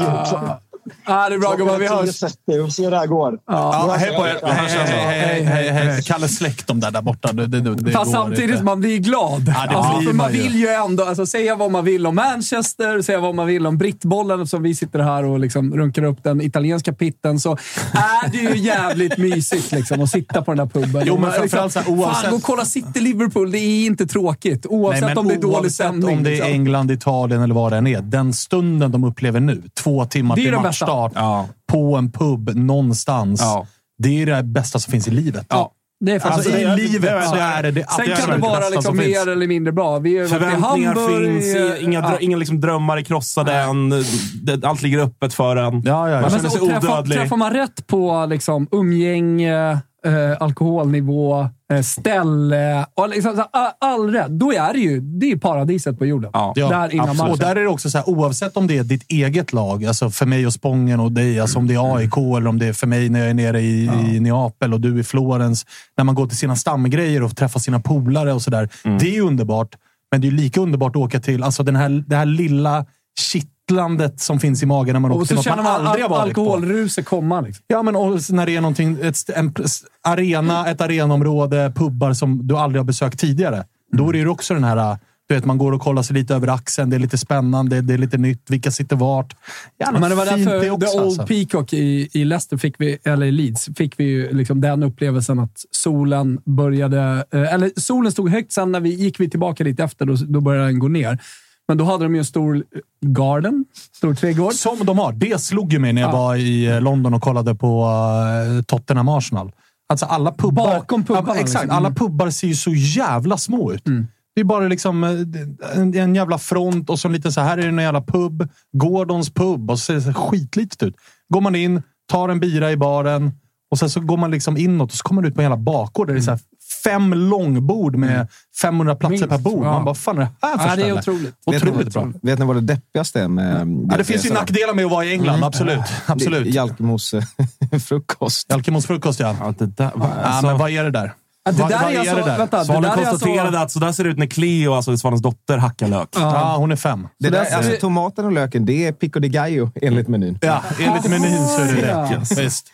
Ja, det är bra gubbar, vi hörs. 10.30. Vi får se hur det här går. Ja, hej på er! Hej, hej, hej, hej, hej. Kalle, släck dem där, där borta. Det, det, det, det Fast samtidigt inte. som man blir glad. Ja, det alltså, blir för man vill ju ändå alltså, säga vad man vill om Manchester, säga vad man vill om brittbollen som vi sitter här och liksom runkar upp den italienska pitten. Så är det ju jävligt mysigt liksom, att sitta på den där puben. Jo, men Och, framförallt här, oavsett- Fan, gå och kolla City-Liverpool. Det är inte tråkigt. Oavsett Nej, om det är dålig stämning. om det är liksom. England, Italien eller vad det än är. Den stunden de upplever nu, två timmar till den matchstart, Ja. på en pub någonstans. Ja. Det är det bästa som finns i livet. Ja, det är faktiskt Alltså, det. i livet det- så är det det Sen kan det vara liksom finns. mer eller mindre bra. Vi i Förväntningar Hamburg. finns, inga, drö- Ja. inga liksom drömmar är krossade än. Det- Allt ligger öppet för en. Ja, ja, ja. Man känner sig träffar, odödlig. träffar man rätt på liksom, umgänge, eh, alkoholnivå, eh, ställe och liksom, all, all rätt. Då är det ju det är paradiset på jorden. Ja, där innan matchen. Och där är det också så här, oavsett om det är ditt eget lag, alltså för mig och Spången och dig, alltså om det är AIK eller om det är för mig när jag är nere i, i Neapel och du i Florens. När man går till sina stamgrejer och träffar sina polare och sådär. Det är ju underbart, men det är lika underbart att åka till alltså den här, det här lilla kittlandet som finns i magen när man åker till något man aldrig har varit alkoholruset komma. Liksom. Ja, men när det är någonting, ett, en arena, ett arenaområde, pubbar som du aldrig har besökt tidigare. Då är det ju också den här... Du vet, man går och kollar sig lite över axeln. Det är lite spännande, det är lite nytt. Vilka sitter vart? Jävla Men det var fint därför det också, The Old alltså. Peacock i, i Leicester, fick vi, eller i Leeds, fick vi ju liksom den upplevelsen att solen började... eh, Eller solen stod högt, sen när vi gick vi tillbaka lite efter, då, då började den gå ner. Men då hade de ju en stor garden, stor trädgård. Som de har. Det slog ju mig när jag Ja. var i eh, London och kollade på uh, Tottenham Arsenal. Alltså alla pubbar... Bakom pubbarna, exakt. liksom. Alla Mm. pubbar ser ju så jävla små ut. Det är bara liksom eh, en, en jävla front och så en liten så här är det en jävla pub. Gordons pub och så ser det skitlitet ut. Går man in, tar en bira i baren och sen så går man liksom inåt och så kommer man ut på en jävla bakgård där det är så fem långbord med 500 platser Minst, per bord. ja. Man bara, fan är det här för Ja, det är otroligt. Otroligt bra. Vet ni vad det deppigaste är med... Ja, det finns ju nackdelar med att vara i England, absolut. absolut. Jalkemos frukost. Jalkemos frukost, ja. Ja, det där, va, alltså, men vad är det där? Ja, det där är alltså- vänta, Svanen är konstaterade alltså- att så där ser det ut när Cleo, alltså Svanens dotter, hackar lök. Ja, hon är fem. Det där alltså, tomaten och löken, det är pico de gallo enligt menyn. Ja, enligt menyn så är det det. Visst.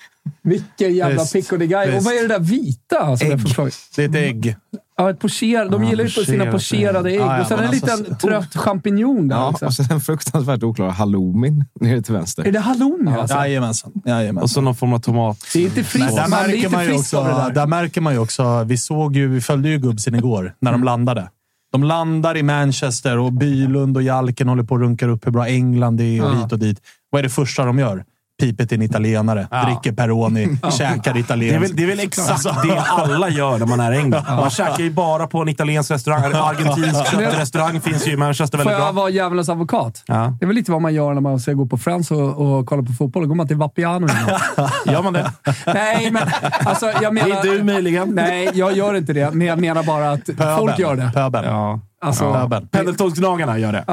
Vilken jävla pico de gallo. Och vad är det där vita? Alltså, det är för fråga? Det är ett ägg. Ja, ett pocher, de Ja, gillar ju på sina pocherade ägg. Ja, ja, och sen en alltså, liten trött champinjon där Ja, också. och så den fruktansvärt oklara halloumin nere till vänster. Är det halloumi alltså? Jajamensan. Jajamensan. Och så någon form av tomat. Det är inte friskt. Där Man märker, man ju också, där. där märker man ju också, vi såg ju, vi följde ju gubbsen igår när de landade. De landar i Manchester och Bylund och Jalken håller på och runkar upp hur bra England är och Ja. hit och dit. Vad är det första de gör? Pipet till en italienare, dricker Peroni, käkar Det är, italienskt. väl, det är väl exakt det alla gör när man är i England. Man käkar ju bara på en italiensk restaurang. En argentinsk köttrestaurang finns ju i Manchester Får väldigt jag bra. vara djävulens advokat? Ja. Det är väl lite vad man gör när man ska gå på Friends och, och kolla på fotboll. Då går man till Vapiano. Gör man det? Nej, men alltså, jag menar... Det är du möjligen. Nej, jag gör inte det. Men jag menar bara att folk gör det. Pöbeln. Ja. Alltså, Ja. ja. Pendeltågsgnagarna gör det.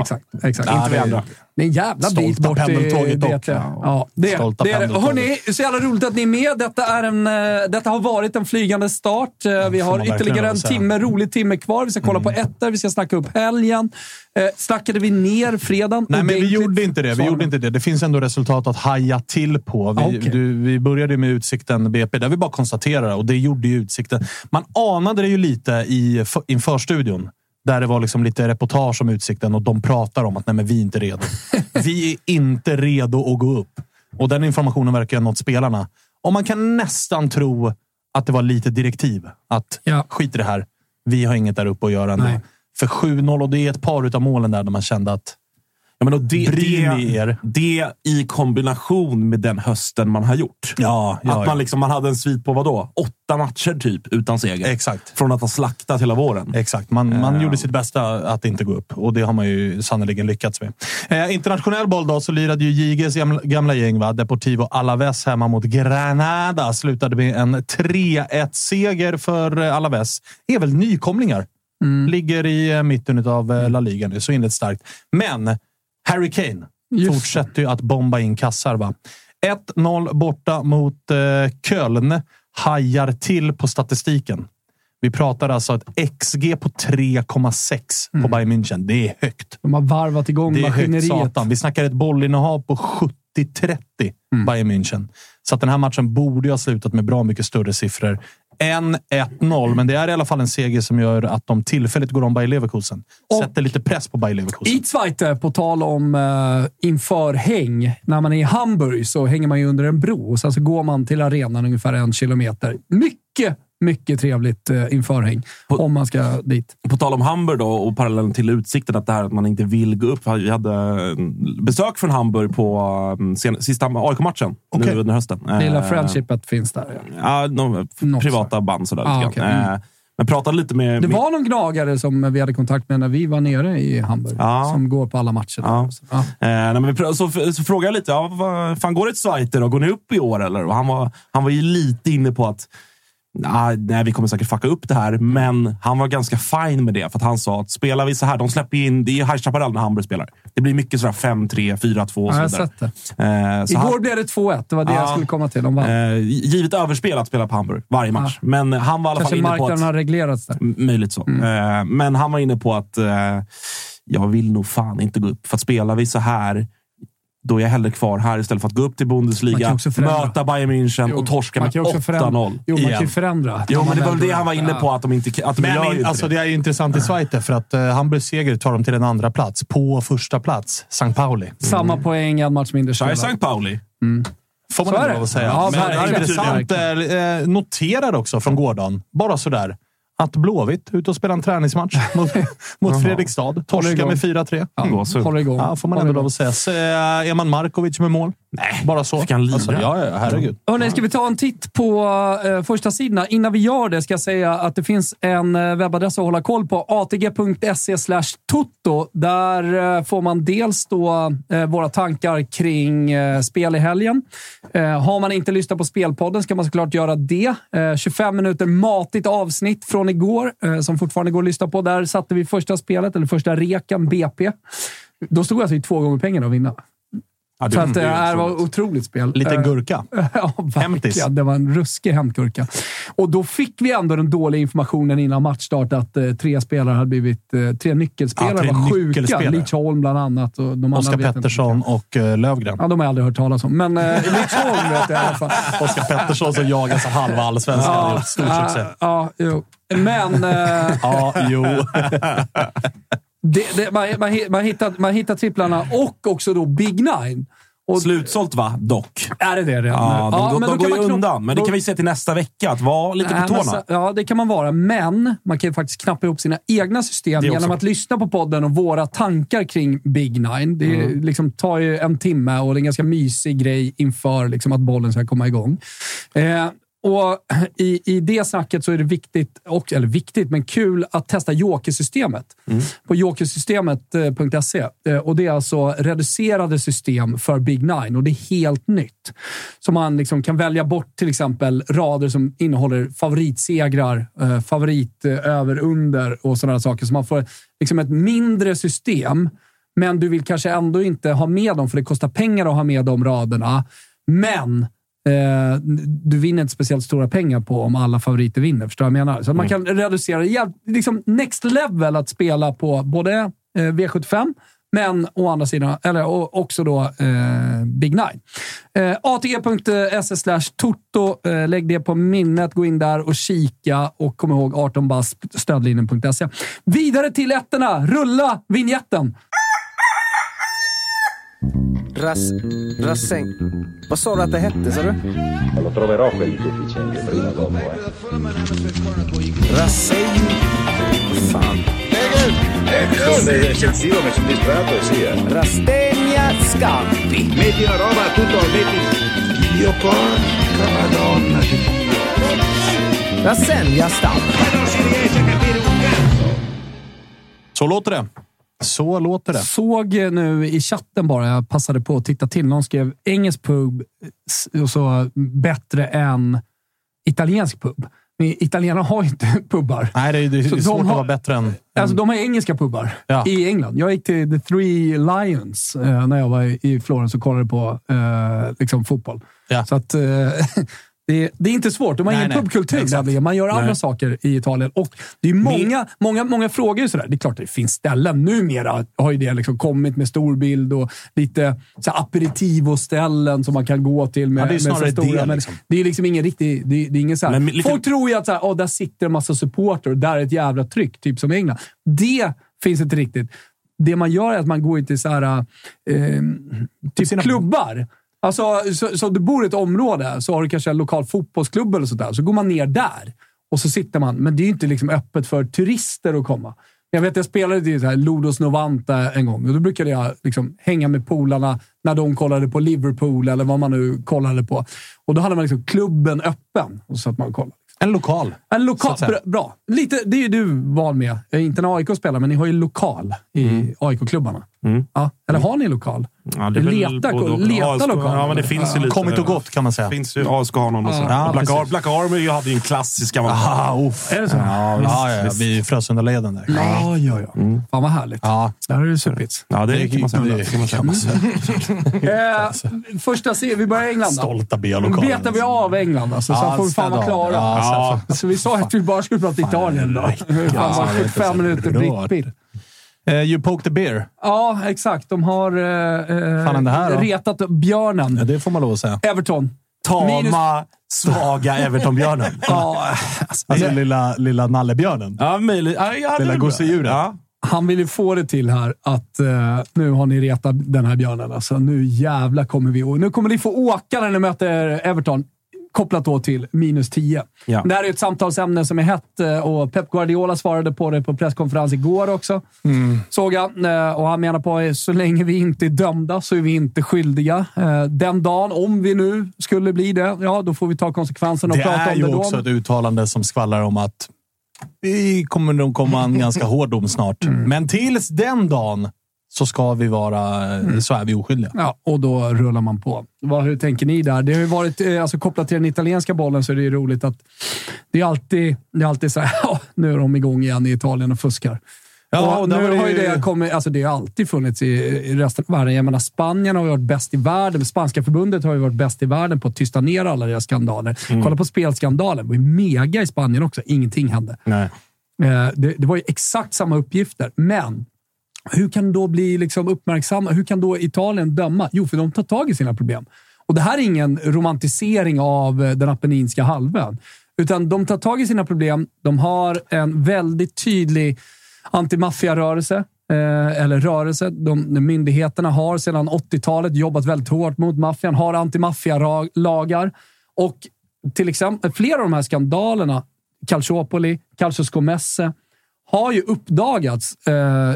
exakt. exakt. Ja, Inte vi andra. Det är en jävla bit bort pendeltåget dock. Ja, det, Stolta det är det. Hörni, så jävla roligt att ni är med. Detta, är en, eh, detta har varit en flygande start. Eh, Vi har ytterligare en timme, rolig timme kvar. Vi ska kolla på ettor, vi ska snacka upp helgen. Eh, snackade vi ner fredagen? Nej, men vi gjorde inte det. Vi gjorde de. inte det. Det finns ändå resultat att haja till på. Vi, Ah, okej. du, vi började med Utsikten BP, där vi bara konstaterade och det gjorde ju Utsikten. Man anade det ju lite i, för- inför studion. Där det var liksom lite reportage om Utsikten och de pratar om att nej, men vi är inte redo. vi är inte redo att gå upp. Och den informationen verkar ha nått spelarna. Och man kan nästan tro att det var lite direktiv. Att Ja. skit i det här. Vi har inget där uppe att göra ändå. Nej. För 7-0 och det är ett par utav målen där, där man kände att Ja, men och det, det, er? det i kombination med den hösten man har gjort. Ja, ja, att man, liksom, man hade en svit på vadå? Åtta matcher typ utan seger. Exakt. Från att ha slaktat hela våren. Exakt. Man, man Ja. gjorde sitt bästa att inte gå upp och det har man ju sannoliken lyckats med. Eh, internationell boll då, så lirade ju JGs gamla, gäng, va? Deportivo Alaves hemma mot Granada. Slutade med en 3-1-seger för eh, Alaves. är väl nykomlingar. Ligger i eh, mitten av La Liga nu, så inlett starkt. Men Harry Kane Just. fortsätter ju att bomba in kassar. Va? 1-0 borta mot eh, Köln. Hajar till på statistiken. Vi pratar alltså ett XG på 3,6 på Bayern München. Det är högt. De har varvat igång Det är högt maskineriet. satan. Vi snackar ett bollinnehav på 70-30 Bayern München. Så att den här matchen borde ha slutat med bra mycket större siffror än 1-0. Men det är i alla fall en seger som gör att de tillfälligt går om Bayer Leverkusen. Sätter lite press på Bayer Leverkusen. I Zweite, på tal om uh, inför häng. När man är i Hamburg så hänger man ju under en bro och sen så går man till arenan ungefär en kilometer. Mycket, mycket trevligt uh, införhäng om man ska dit. På tal om Hamburg då, och parallellen till Utsikten, att det här att man inte vill gå upp. Vi hade mm, besök från Hamburg på mm, sen, sista AIK-matchen Okej. nu under hösten. Lilla Eh, friendshipet finns där. Ja. Ja, privata band sådär. Ah, grann. Mm. Eh, Jag pratade lite med... Det med- var någon gnagare som vi hade kontakt med när vi var nere i Hamburg. Ja. Som går på alla matcher. Ja. Ja. Eh, nej, men så, så frågade jag lite, ja, vad, fan går det ett Zweiter då? Går ni upp i år eller? Och han, var, han var ju lite inne på att "Nah, nej, vi kommer säkert fucka upp det här, men han var ganska fin med det. För att han sa att spelar vi så här, de släpper in, det är High Chaparral när Hamburg spelar. Det blir mycket sådär 5-3, 4-2 och Ja, så jag har vidare. sett det. Eh, så Igår han- blev det 2-1. Det var det jag Ja. skulle komma till. De vann. Eh, givet överspel att spela på Hamburg varje match. Men han var i alla Kanske fall inne på marknaden att... har reglerats där. Möjligt så. Eh, men han var inne på att eh, jag vill nog fan inte gå upp. För att spelar vi så här, då är jag hellre kvar här istället för att gå upp till Man Bundesliga, kan också förändra. möta Bayern München Jo, och torska med kan också förändra. 8-0. Jo, man kan ju igen. förändra. Jo, men det var väl det han var inne på, att de inte att de Men gör in, inte alltså, det. det är ju intressant i Zweite, för att uh, Hamburgs seger tar dem till en andra plats På första plats, St. Pauli. Samma poäng, en match mindre spelad. St. Pauli. Får man är det. lov att säga. Ja, Men verkligen. intressant, eh, noterad också från gårdagen, bara sådär, att Blåvitt ute och spelar en träningsmatch mot, mot Fredrikstad. Torska med 4-3. Ja, Gåshud. håller igång. Ja, får man ändå lov att säga. Så, eh, Eman Markovic med mål. Nej, Bara så. fick han lira? Alltså, ja, ja, herregud. Hörrni, ska vi ta en titt på eh, första sidorna? Innan vi gör det ska jag säga att det finns en eh, webbadress att hålla koll på. atg.se tutto. Där eh, får man dels då eh, våra tankar kring spel i helgen. Har man inte lyssnat på Spelpodden ska man såklart göra det. Eh, 25 minuter matigt avsnitt från igår eh, som fortfarande går att lyssna på. Där satte vi första spelet, eller första rekan, BP. Då stod alltså i två gånger pengarna att vinna. Ja, var- att, det eh, det var otroligt. otroligt spel. Liten Eh, gurka. Ja, verkligen. Det var en ruskig hämtgurka. Och då fick vi ändå den dåliga informationen innan matchstart att eh, tre spelare hade blivit... Eh, tre nyckelspelare Ja, tre var sjuka. Leach Holm bland annat. Och de Oskar. Pettersson och uh, Lövgren. Ja, de har jag aldrig hört talas om. Men eh, Leach Holm vet jag i alla fall. Oskar Pettersson som jagas av halva allsvenskan. har gjort Stor ja, succé. ja, jo. Men... Eh, Ja, jo. Det, det, man, man, man, hittar, man hittar tripplarna och också då Big Nine. Och, Slutsålt va, dock. är det det redan? Ja, de, de, men de då går kan ju undan, men det kan vi se till nästa vecka. Att vara lite Nej, på men tårna. så- Ja, det kan man vara. Men man kan ju faktiskt knappa ihop sina egna system genom att lyssna på podden och våra tankar kring Big Nine. Det Mm. liksom tar ju en timme och det är en ganska mysig grej inför liksom att bollen ska komma igång. Eh, och i, I det snacket så är det viktigt, och, eller viktigt, men kul att testa Joker-systemet. På jokersystemet.se. Eh, och Det är alltså reducerade system för Big Nine och det är helt nytt. Så man liksom kan välja bort till exempel rader som innehåller favoritsegrar, eh, favorit eh, över, under och sådana saker. Så man får liksom ett mindre system, men du vill kanske ändå inte ha med dem för det kostar pengar att ha med de raderna. Men Eh, du vinner inte speciellt stora pengar på om alla favoriter vinner. Förstår vad jag menar? Så man kan reducera det. Jäv- Liksom next level att spela på både eh, V75, men å andra sidan, eller också då eh, Big Nine. Eh, ATG.se slash Toto. Eh, lägg det på minnet. Gå in där och kika och kom ihåg 18 bast stödlinjen.se. Vidare till ettorna. Rulla vignetten! Ras, rassäng... Vad sa du att det hette, sa du? Lo troverò quel deficiente prima o dopo. Eh. Rassäng... Fan. Eccessivo, mi sono distratto e sì. Rastegna Scampi. Metti una roba, tutto, metti... Dio porca madonna di Dio. Rassegna Stamp. Non si riesce a capire un cazzo. Så låter det. Så låter det. Såg nu i chatten bara, jag passade på att titta till. Någon skrev engelsk pub och så bättre än italiensk pub. Men italienarna har inte pubbar. Nej, det är, det är Så de svårt har- att vara bättre än... Alltså, de har engelska pubbar Ja. i England. Jag gick till The Three Lions eh, när jag var i- i Florens och kollade på eh, liksom, fotboll. Ja. Så att, eh, det, är- det är inte svårt. De har Nej, ingen nej. pubkultur. Man gör andra Nej. saker i Italien. Och det är många, många, många frågor. Sådär. Det är klart att det finns ställen. Numera har ju det liksom kommit med storbild och lite aperitivo-ställen som man kan gå till. Med, Ja, det är med snarare stora, det, men liksom. det är liksom ingen riktig... Det, det är ingen så här, Men lite- Folk tror ju att så här, oh, där sitter en massa supporter och där är ett jävla tryck, typ som i England. Det finns inte riktigt. Det man gör är att man går in till så här, eh, typ Sina- klubbar. Alltså, så, så du bor i ett område, så har du kanske en lokal fotbollsklubb eller sådär. Så går man ner där och så sitter man. Men det är ju inte liksom öppet för turister att komma. Jag vet, jag spelade i så här Lodos Novanta en gång och då brukade jag liksom hänga med polarna när de kollade på Liverpool eller vad man nu kollade på. Och då hade man liksom klubben öppen och så att man kollade. En lokal. En lokal. Bra. bra. Lite, det är ju du van med. Inte en AIK-spelare, men ni har ju lokal i AIK-klubbarna. Ja. Eller har ni lokal? Ja, det leta både och. leta ASK lokal. Ja, men det finns ju lite. Kommit och gått kan man säga. finns ju ASK har någon. Ja, Och Black. Ar- Black Army hade ju en klassisk. Ah, uff. Är det så? Ja, visst. ja, ja, vid Frösundaleden där. Ja, ja, ja. Fan vad härligt. Ja. Där har det supits. Ja, det kan man säga. det kan man säga. Eh, första se, vi börjar i England då. Stolta B-lokalen. Betar vi av England alltså, så Ja, får vi fan vara klara. Ja, Så vi sa att vi bara skulle prata Italien då. Fan, bara 75 minuter prickpill. Eh, you poke the bear. Ja, exakt. De har eh, Fan det här då? retat björnen. Ja, det får man lov att säga. Everton. Minus- Tama, svaga Everton-björnen. Ja, Alltså lilla, lilla nallebjörnen. Ja, möjligt. Ja, Lilla det gosedjuret. Ja. han vill ju få det till här att eh, nu har ni retat den här björnen. Alltså, nu jävla kommer vi... Nu kommer ni få åka när ni möter Everton. Kopplat då till minus 10. Ja. Det här är ett samtalsämne som är hett eh, och Pep Guardiola svarade på det på presskonferens igår också. Såg jag. Eh, Och han menar på att så länge vi inte är dömda så är vi inte skyldiga. Eh, Den dagen, om vi nu skulle bli det, ja då får vi ta konsekvenserna och Det prata är om ju det då. också ett uttalande som skvallrar om att vi kommer nog komma en ganska hård dom snart. Mm. Men tills den dagen så ska vi vara... Mm. Så är vi oskyldiga. Ja, och då rullar man på. Vad, hur tänker ni där? Det har ju varit, eh, alltså kopplat till den italienska bollen så är det ju roligt att det är alltid, det är alltid så här, ja, nu är de igång igen i Italien och fuskar. Ja, och nu det har ju ju- det kommit, alltså det har alltid funnits i, i resten av världen. Jag menar, Spanien har ju varit bäst i världen. Spanska förbundet har ju varit bäst i världen på att tysta ner alla deras skandaler. Mm. Kolla på spelskandalen. Det var ju mega i Spanien också. Ingenting hände. Nej. Eh, det, det var ju exakt samma uppgifter, men hur kan då bli liksom uppmärksamma? Hur kan då Italien döma? Jo, för de tar tag i sina problem. Och Det här är ingen romantisering av eh, den apenninska halvön, utan de tar tag i sina problem. De har en väldigt tydlig antimaffiarörelse, eh, eller rörelse. De, de myndigheterna har sedan 80-talet jobbat väldigt hårt mot maffian, har antimaffialagar och till exempel flera av de här skandalerna, Calciopoli, Calcio Scomesse, har ju uppdagats eh,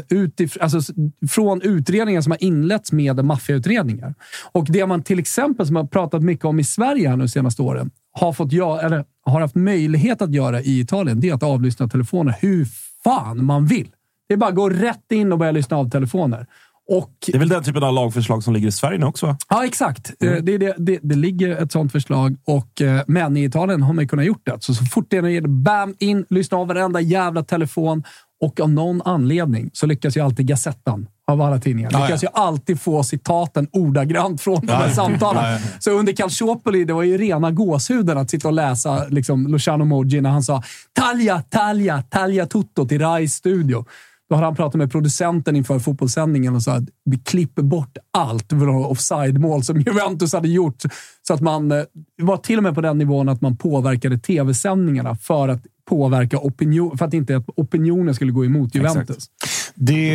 utif- alltså, från utredningar som har inletts med maffiautredningar. Och det man till exempel, som har pratat mycket om i Sverige här nu senaste åren, har, fått göra, eller har haft möjlighet att göra i Italien, det är att avlyssna telefoner hur fan man vill. Det är bara att gå rätt in och börja lyssna av telefoner. Och Det är väl den typen av lagförslag som ligger i Sverige nu också? Ja, exakt. Eh, Det, det, det, det ligger ett sånt förslag, och, eh, men i Italien har man ju kunnat gjort det. Så, så fort det är bam, in, lyssna av varenda jävla telefon. Och av någon anledning så lyckas ju alltid Gazettan av alla tidningar. Ja, lyckas ju alltid få citaten ordagrant från de här Ja, ja. samtalen. Ja, ja. Så under Calciopoli, det var ju rena gåshuden att sitta och läsa liksom, Luciano Moggi när han sa “Taglia, taglia, taglia tutto” till Rais studio. Då hade han pratat med producenten inför fotbollssändningen och sa att vi klipper bort allt från offside-mål som Juventus hade gjort. Så att man eh, var till och med på den nivån att man påverkade tv-sändningarna för att påverka opinion, för att inte att opinionen skulle gå emot Juventus. Det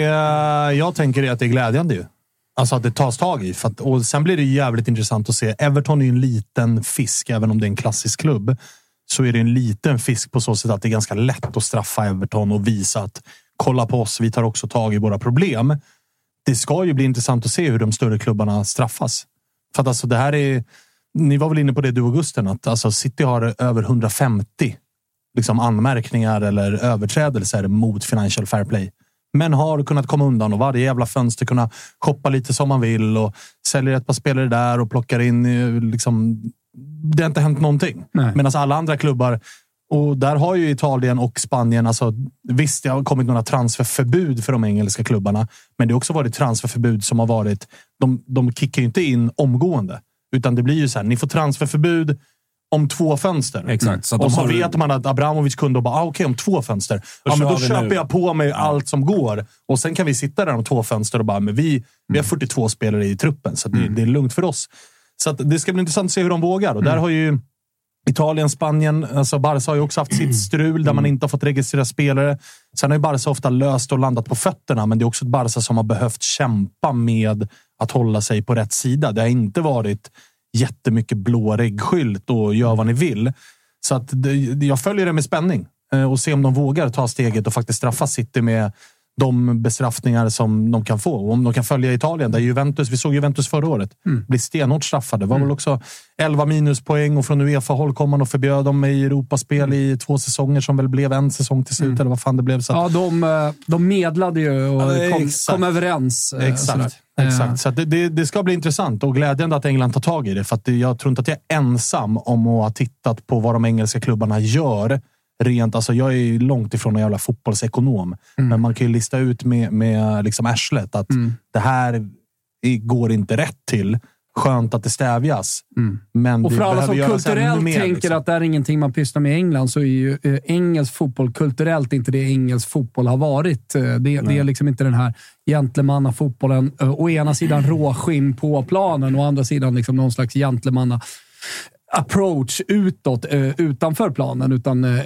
jag tänker är att det är glädjande ju. Alltså att det tas tag i. Att, och sen blir det jävligt intressant att se. Everton är en liten fisk, även om det är en klassisk klubb. Så är det en liten fisk på så sätt att det är ganska lätt att straffa Everton och visa att kolla på oss, vi tar också tag i våra problem. Det ska ju bli intressant att se hur de större klubbarna straffas. För att alltså det här är... Ni var väl inne på det du och Gusten, att alltså City har över 150 liksom anmärkningar eller överträdelser mot Financial Fair Play. Men har kunnat komma undan och varje jävla fönster kunna shoppa lite som man vill och säljer ett par spelare där och plockar in. eh, Liksom, det har inte hänt någonting. Medan alla andra klubbar och där har ju Italien och Spanien, alltså, visst det har kommit några transferförbud för de engelska klubbarna, men det har också varit transferförbud som har varit, de, de kickar ju inte in omgående, utan det blir ju så här, ni får transferförbud om två fönster. Exakt, så att och så har- vet man att Abramovic kunde och bara, ah, okej, om två fönster. Ja, men då köper nu. jag på mig allt som går. Och sen kan vi sitta där om två fönster och bara, men vi, vi har 42 spelare i truppen, så det, det är lugnt för oss. Så det ska bli intressant att se hur de vågar. Och där har ju Italien, Spanien, alltså Barca har ju också haft sitt strul där man inte har fått registrera spelare. Sen har ju Barca ofta löst och landat på fötterna, men det är också ett Barca som har behövt kämpa med att hålla sig på rätt sida. Det har inte varit jättemycket blå reggskylt och gör vad ni vill. Så att det, jag följer det med spänning eh, och se om de vågar ta steget och faktiskt straffa City med de bestraffningar som de kan få. Och om de kan följa Italien, där Juventus, vi såg Juventus förra året, Mm. blir stenhårt straffade. Det var väl också 11 minuspoäng och från Uefa-håll kom man och förbjöd dem i Europaspel i två säsonger som väl blev en säsong till slut, eller vad fan det blev. Så att- Ja, de, eh, de medlade ju och Ja, kom, kom överens. eh, Exakt. Eh, Exakt. Så det, det, det ska bli intressant och glädjande att England tar tag i det. För att jag tror inte att jag är ensam om att ha tittat på vad de engelska klubbarna gör. Rent, alltså jag är långt ifrån en jävla fotbollsekonom, Mm. men man kan ju lista ut med, med liksom arslet att det här går inte rätt till. Skönt att det stävjas, men Mm. Och det för alla som kulturellt mer, tänker liksom. att det är ingenting man pysslar med i England, så är ju eh, engelsk fotboll kulturellt inte det engelsk fotboll har varit. Eh, Det, det är liksom inte den här gentlemannafotbollen. Eh, Å ena sidan råskinn på planen, å andra sidan liksom någon slags gentlemanna approach utåt, eh, utanför planen. Utan eh,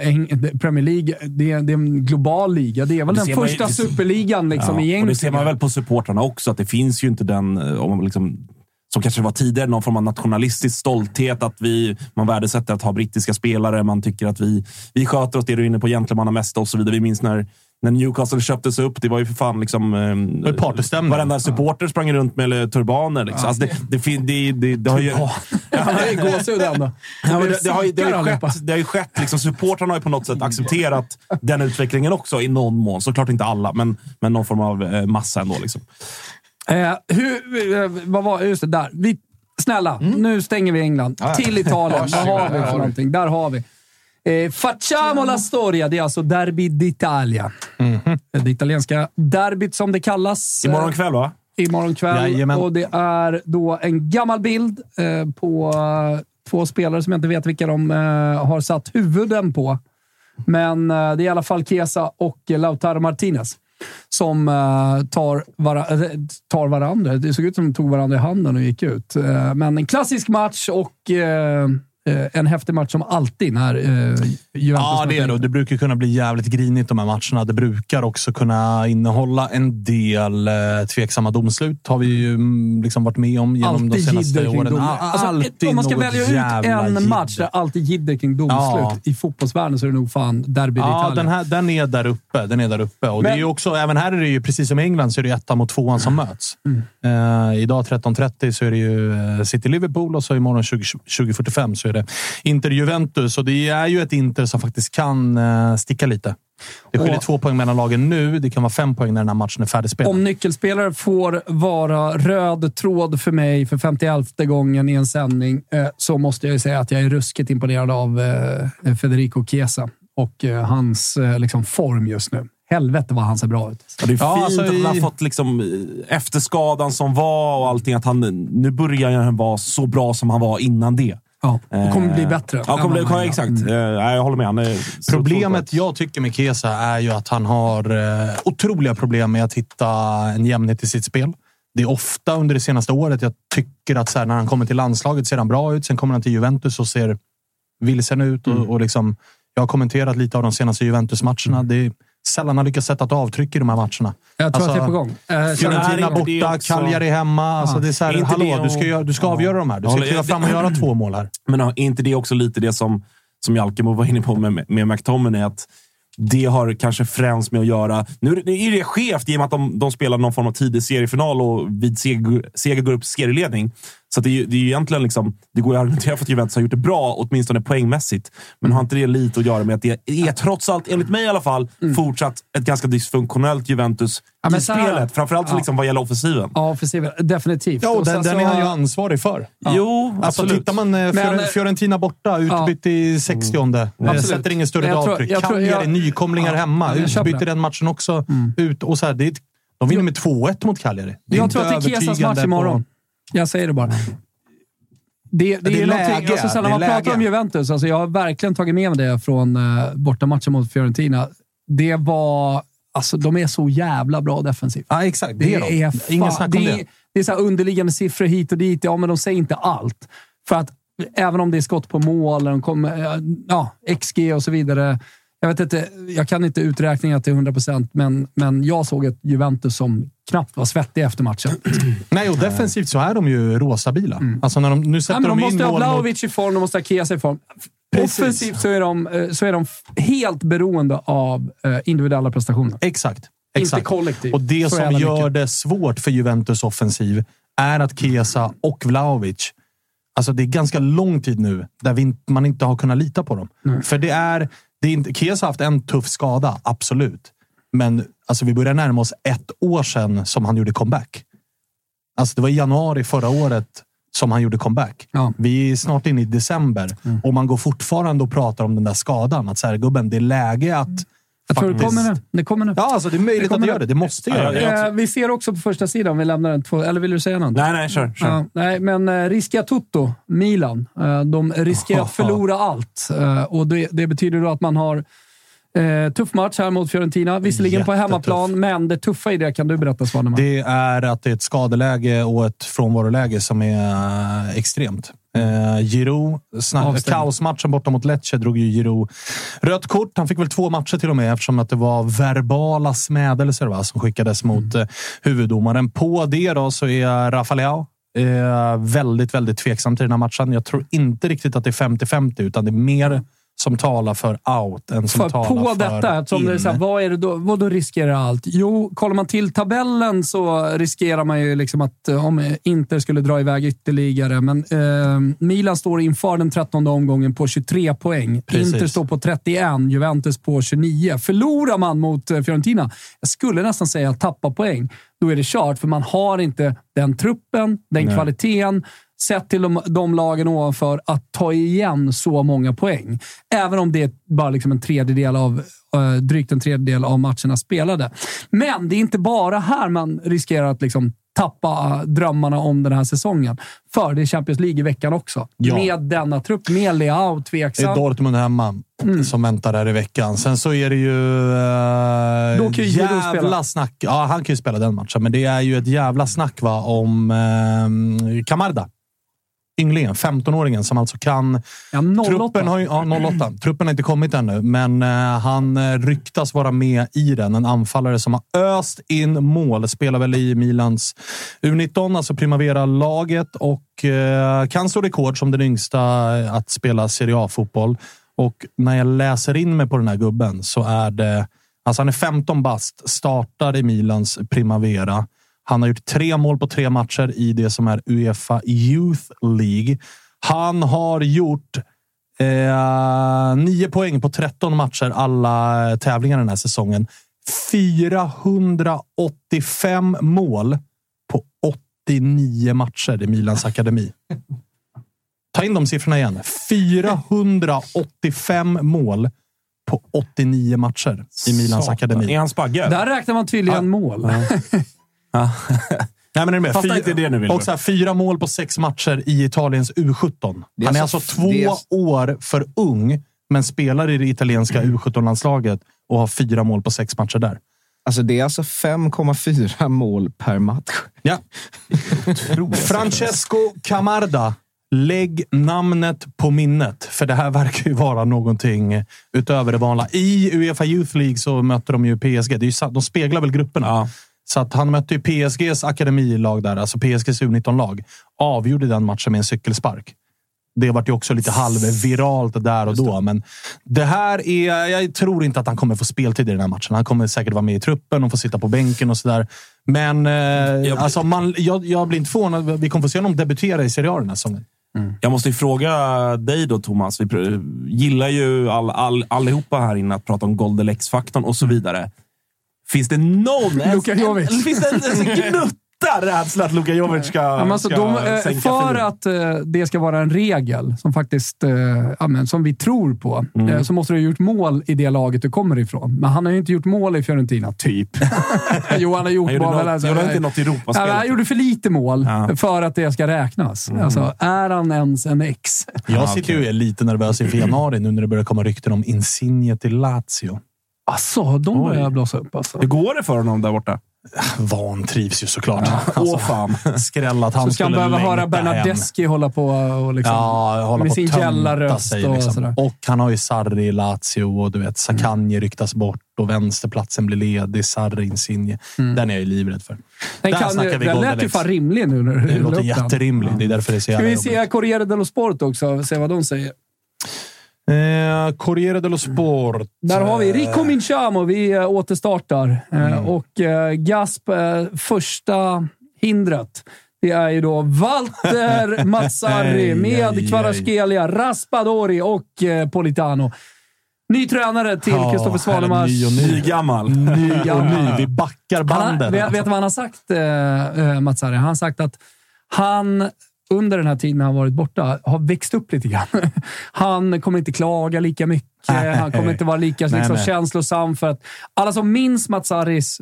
Premier League, det är, det är en global liga. Det är väl Det den man första det- superligan liksom, Ja, egentligen. och det ser man väl på supportrarna också, att det finns ju inte den, eh, om man liksom, som kanske var tidigare, någon form av nationalistisk stolthet. Att vi, man värdesätter att ha brittiska spelare. Man tycker att vi, vi sköter oss, det du är inne på, gentlemannamässigt och så vidare. Vi minns när, när Newcastle köptes upp. Det var ju för fan liksom... Eh, partystämning. Varenda supporter sprang runt med turbaner. Liksom. Alltså det, det, fin- det, det, det har ju... Ja, det gåshud ändå. Ja, har ju, skett, det har ju skett. Liksom, supportrarna har ju på något sätt accepterat den utvecklingen också i någon mån. Såklart inte alla, men, men någon form av eh, massa ändå. Liksom. Eh, hur, eh, vad var, just det, där. Vi, snälla, nu stänger vi England. Ja, ja. Till Italien. Vad har vi för någonting? Där har vi. Eh, Facciamo la storia. Det är alltså Derby d'Italia. Det italienska derbyt som det kallas. Imorgon kväll, va? Imorgon kväll. Jajamän. Och det är då en gammal bild eh, på eh, två spelare som jag inte vet vilka de eh, har satt huvuden på. Men eh, det är i alla fall Chiesa och Lautaro Martinez som eh, tar, vara, eh, tar varandra. Det såg ut som de tog varandra i handen och gick ut. Eh, men en klassisk match och eh, eh, en häftig match som alltid när eh, Juventus Ja, det är det. Det brukar kunna bli jävligt grinigt de här matcherna. Det brukar också kunna innehålla en del eh, tveksamma domslut. har vi ju mm, liksom varit med om genom de Alltid senaste jidder kring åren. dom. A- Alltså, alltid om man ska välja ut en jidder. match där alltid jidder kring domslut Ja. i fotbollsvärlden så är det nog fan derby Ja, d'Italia. den, här, den är där uppe. Den är där uppe. Och det är Men- ju också, även här är det ju, precis som i England, så är det ettan mot tvåan som möts. Mm. Eh, idag 13.30 så är det ju eh, City-Liverpool och så imorgon 20, 20.45 så är det Inter-Juventus. Och det är ju ett Inter som faktiskt kan eh, sticka lite. Det skiljer två poäng mellan lagen nu. Det kan vara fem poäng när den här matchen är färdigspelad. Om nyckelspelare får vara röd tråd för mig för 51 gången i en sändning eh, så måste jag ju säga att jag är ruskigt imponerad av eh, Federico Chiesa och hans liksom, form just nu. Helvete vad han ser bra ut. Och det är fint Ja, alltså att han har fått liksom, efter skadan som var och allting, att han nu börjar han vara så bra som han var innan det. Ja, och kommer bli Eh, bättre. Ja, kommer ja, var exakt. innan. Eh, nej, jag håller med. Han är Problemet jag tycker med Kesa är ju att han har eh, otroliga problem med att hitta en jämnhet i sitt spel. Det är ofta under det senaste året jag tycker att så här, när han kommer till landslaget ser han bra ut. Sen kommer han till Juventus och ser vilsen ut. Och, och liksom, jag har kommenterat lite av de senaste Juventus-matcherna. Det är sällan han lyckas sätta ett avtryck i de här matcherna. Jag tror att det är på gång. Eh, Fiorentina borta, Cagliari hemma. Alltså, Ja. det är så här, Är inte hallå, det du ska, och- du ska avgöra de här. Du ska kliva fram och göra två mål här. Men är inte det också lite det som, som Jalkemo var inne på med, med McTominay? Att det har kanske främst med att göra... Nu är det- skevt i och med att de, de spelar någon form av tidig seriefinal och vid seger, seger går upp serieledning. Så att det, är ju- det är ju egentligen liksom, det går ju att argumentera för att Juventus har gjort det bra, åtminstone poängmässigt. Men har inte det lite att göra med att det är trots allt, enligt mig i alla fall, fortsatt ett ganska dysfunktionellt Juventus Ja, men i här- spelet. Framförallt Ja. liksom vad gäller offensiven. Ja, offensiven. Definitivt. Ja, och den, sen den är han ju ansvarig för. Jo, Alltså, absolut. tittar man eh, Men, Fiorentina borta, utbytt i 60 eh, Absolut. Sätter ingen större Jag tror- avtryck. Cagliari, nykomlingar Ja, hemma. ja, Utbyter det. den matchen också. Ut, och så här, det är, de vinner med 2-1 mot Cagliari. Jag tror att det är Kesas match imorgon. Jag säger det bara. Det, det, Det är är läge. Alltså, sen när man pratar läge. om Juventus, alltså, jag har verkligen tagit med mig det från uh, bortamatchen mot Fiorentina. Det var... Alltså, de är så jävla bra defensivt. Ja, exakt. Det Det är de. är, Ingen fan, snack om det, är, det är så underliggande siffror hit och dit. Ja, men de säger inte allt. För att även om det är skott på mål, eller de kommer, eh, ja, XG och så vidare. Jag, vet inte, jag kan inte uträkningar till 100 procent, men, men jag såg ett Juventus som knappt var svettig efter matchen. Nej, och defensivt så är de ju råstabila. Alltså när de, nu Mm. Sätter men de de in måste ha mål mot... Vlahovic i form, de måste ha Chiesa i form. Precis. Offensivt så är, de, eh, så är de helt beroende av eh, individuella prestationer. Exakt. Inte kollektivt. Och det Så som gör mycket. det svårt för Juventus offensiv är att Chiesa och Vlahovic Alltså det är ganska lång tid nu där vi, in- man inte har kunnat lita på dem. För det är, det är inte, Chiesa har haft en tuff skada, absolut. Men alltså, vi börjar närma oss ett år sedan som han gjorde comeback. Alltså det var i januari förra året som han gjorde comeback. Vi är snart inne i december och man går fortfarande och pratar om den där skadan. Att så här, gubben, det är läge att... Jag tror det kommer nu. Det kommer nu. Ja, alltså det är möjligt att kommer det gör det. Det måste göra det. Eh, vi ser också på första sidan, vi lämnar den två, eller vill du säga något? Nej, nej, kör. kör. Ja, nej, men eh, Riska Tutto, Milan. Eh, de riskerar att förlora allt. Eh, och det, det betyder då att man har eh, tuff match här mot Fiorentina. Visserligen på Jättetuff. hemmaplan, men det tuffa i det kan du berätta, Svanemar. Det är att det är ett skadeläge och ett frånvaroläge som är extremt. Eh, Giroud, kaosmatchen borta mot Lecce drog ju Giroud rött kort. Han fick väl två matcher till och med eftersom att det var verbala smädelser va, som skickades mot eh, huvuddomaren. På det då så är Rafael eh, väldigt, väldigt tveksam till den här matchen. Jag tror inte riktigt att det är 50-50, utan det är mer som talar för out än som För talar på för detta, in. det är så här, vad, är det då, vad då riskerar allt? Jo, kollar man till tabellen så riskerar man ju liksom att eh, om Inter skulle dra iväg ytterligare. Men eh, Milan står inför den 13 omgången på 23 poäng. Precis. Inter står på 31, Juventus på 29. Förlorar man mot eh, Fiorentina, jag skulle nästan säga tappa poäng, då är det kört. För man har inte den truppen, den Nej. kvaliteten, sett till de, de lagen ovanför, att ta igen så många poäng. Även om det är bara liksom en tredjedel av, eh, drygt en tredjedel av matcherna spelade. Men det är inte bara här man riskerar att liksom tappa drömmarna om den här säsongen. För det är Champions League i veckan också. Ja. Med denna trupp, med Leao Det är tveksam. Dortmund hemma Mm. som väntar där i veckan. Sen så är det ju äh, Då kan ju jävla spela. snack. Ja, han kan ju spela den matchen, men det är ju ett jävla snack va, om äh, Camarda. Ynglingen, 15-åringen som alltså kan... Ja, 08. Truppen har, ju, ja, 08. Truppen har inte kommit ännu, men eh, han eh, ryktas vara med i den. En anfallare som har öst in mål. Spelar väl i Milans U19, alltså Primavera-laget och eh, kan slå rekord som den yngsta eh, att spela Serie A-fotboll. Och när jag läser in mig på den här gubben så är det... Alltså han är 15 bast, startar i Milans Primavera. Han har gjort tre mål på tre matcher i det som är Uefa Youth League. Han har gjort eh, nio poäng på 13 matcher alla tävlingar den här säsongen. 485 mål på 89 matcher i Milans akademi. Ta in de siffrorna igen. 485 mål på 89 matcher i Milans Satan. akademi. Är han spaggad? Där räknar man tydligen mål. Nej, men är du med? Fast Fyra, inte det nu, och så här, fyra mål på sex matcher i Italiens U17. Det är Han är alltså- alltså två är- år för ung, men spelar i det italienska U17-landslaget och har fyra mål på sex matcher där. Alltså det är alltså 5,4 mål per match. Ja. Francesco Camarda. Lägg namnet på minnet, för det här verkar ju vara någonting utöver det vanliga. I Uefa Youth League så möter de ju PSG. Det är ju, de speglar väl grupperna. Så att han mötte ju PSGs akademilag där, alltså PSGs U19-lag. Avgjorde den matchen med en cykelspark. Det vart ju också lite halvviralt där och då, men det här är... Jag tror inte att han kommer få speltid i den här matchen. Han kommer säkert vara med i truppen och få sitta på bänken och sådär. Men eh, alltså man, jag, jag blir inte förvånad. Vi kommer få se honom debutera i Serie A den här säsongen. Jag måste ju fråga dig då, Thomas. Vi gillar ju all, all, allihopa här inne att prata om Goldelex-faktorn och så vidare. Finns det någon... Luka Jovic. En, finns det en, en gnutta rädsla att Luka Jovic ska, Ja, alltså, ska de, eh, sänka för att eh, det ska vara en regel som faktiskt eh, ja, men, som vi tror på, Mm. eh, så måste du ha gjort mål i det laget du kommer ifrån. Men han har ju inte gjort mål i Fiorentina, typ. jo, han har gjort Han mål. något- alltså, gjorde han inte något i Europaspel? Ja, men han gjorde för lite mål för att det ska räknas. Mm. Alltså, är han ens en X? Jag sitter ju och är lite nervös inför januari nu när det börjar komma rykten om Insigne till Lazio. Alltså, de börjar blåsa upp. Alltså. Hur går det för honom där borta? Vantrivs ju såklart. Åh fan. Skräll att han så ska han behöva höra hem. Bernardeschi hålla på och liksom, Ja, hålla med på sin att tömta gällarröst sig. och Liksom. sådär. Och han har ju Sarri i Lazio och du vet, Sakanji ryktas bort och vänsterplatsen blir ledig. Sarri, Insigne. Den är jag ju livrädd för. Den, Där kan, vi den lät ju fan rimlig nu när du Det la låter upp den. jätterimligt. Det är därför det är så Ska jävla vi jobbigt. se Corriere dello Sport också? Se vad de säger. Eh, Corriere dello Sport. Där har vi Ricominciamo. Vi eh, återstartar. Eh, Mm. Och eh, Gasp, eh, första hindret. Det är ju då Walter Mazzarri med. Kvaratskhelia, Raspadori och eh, Politano. Ny tränare till Ja, Kristoffer Svanemars. ny och ny. Nygammal. Ny och ny. Vi backar banden. vet, vet du vad han har sagt, eh, eh, Mats Harry? Han har sagt att han under den här tiden han varit borta har växt upp lite grann. Han kommer inte klaga lika mycket. Han kommer inte vara lika liksom, nej. känslosam. För att alla som minns Mats Harrys,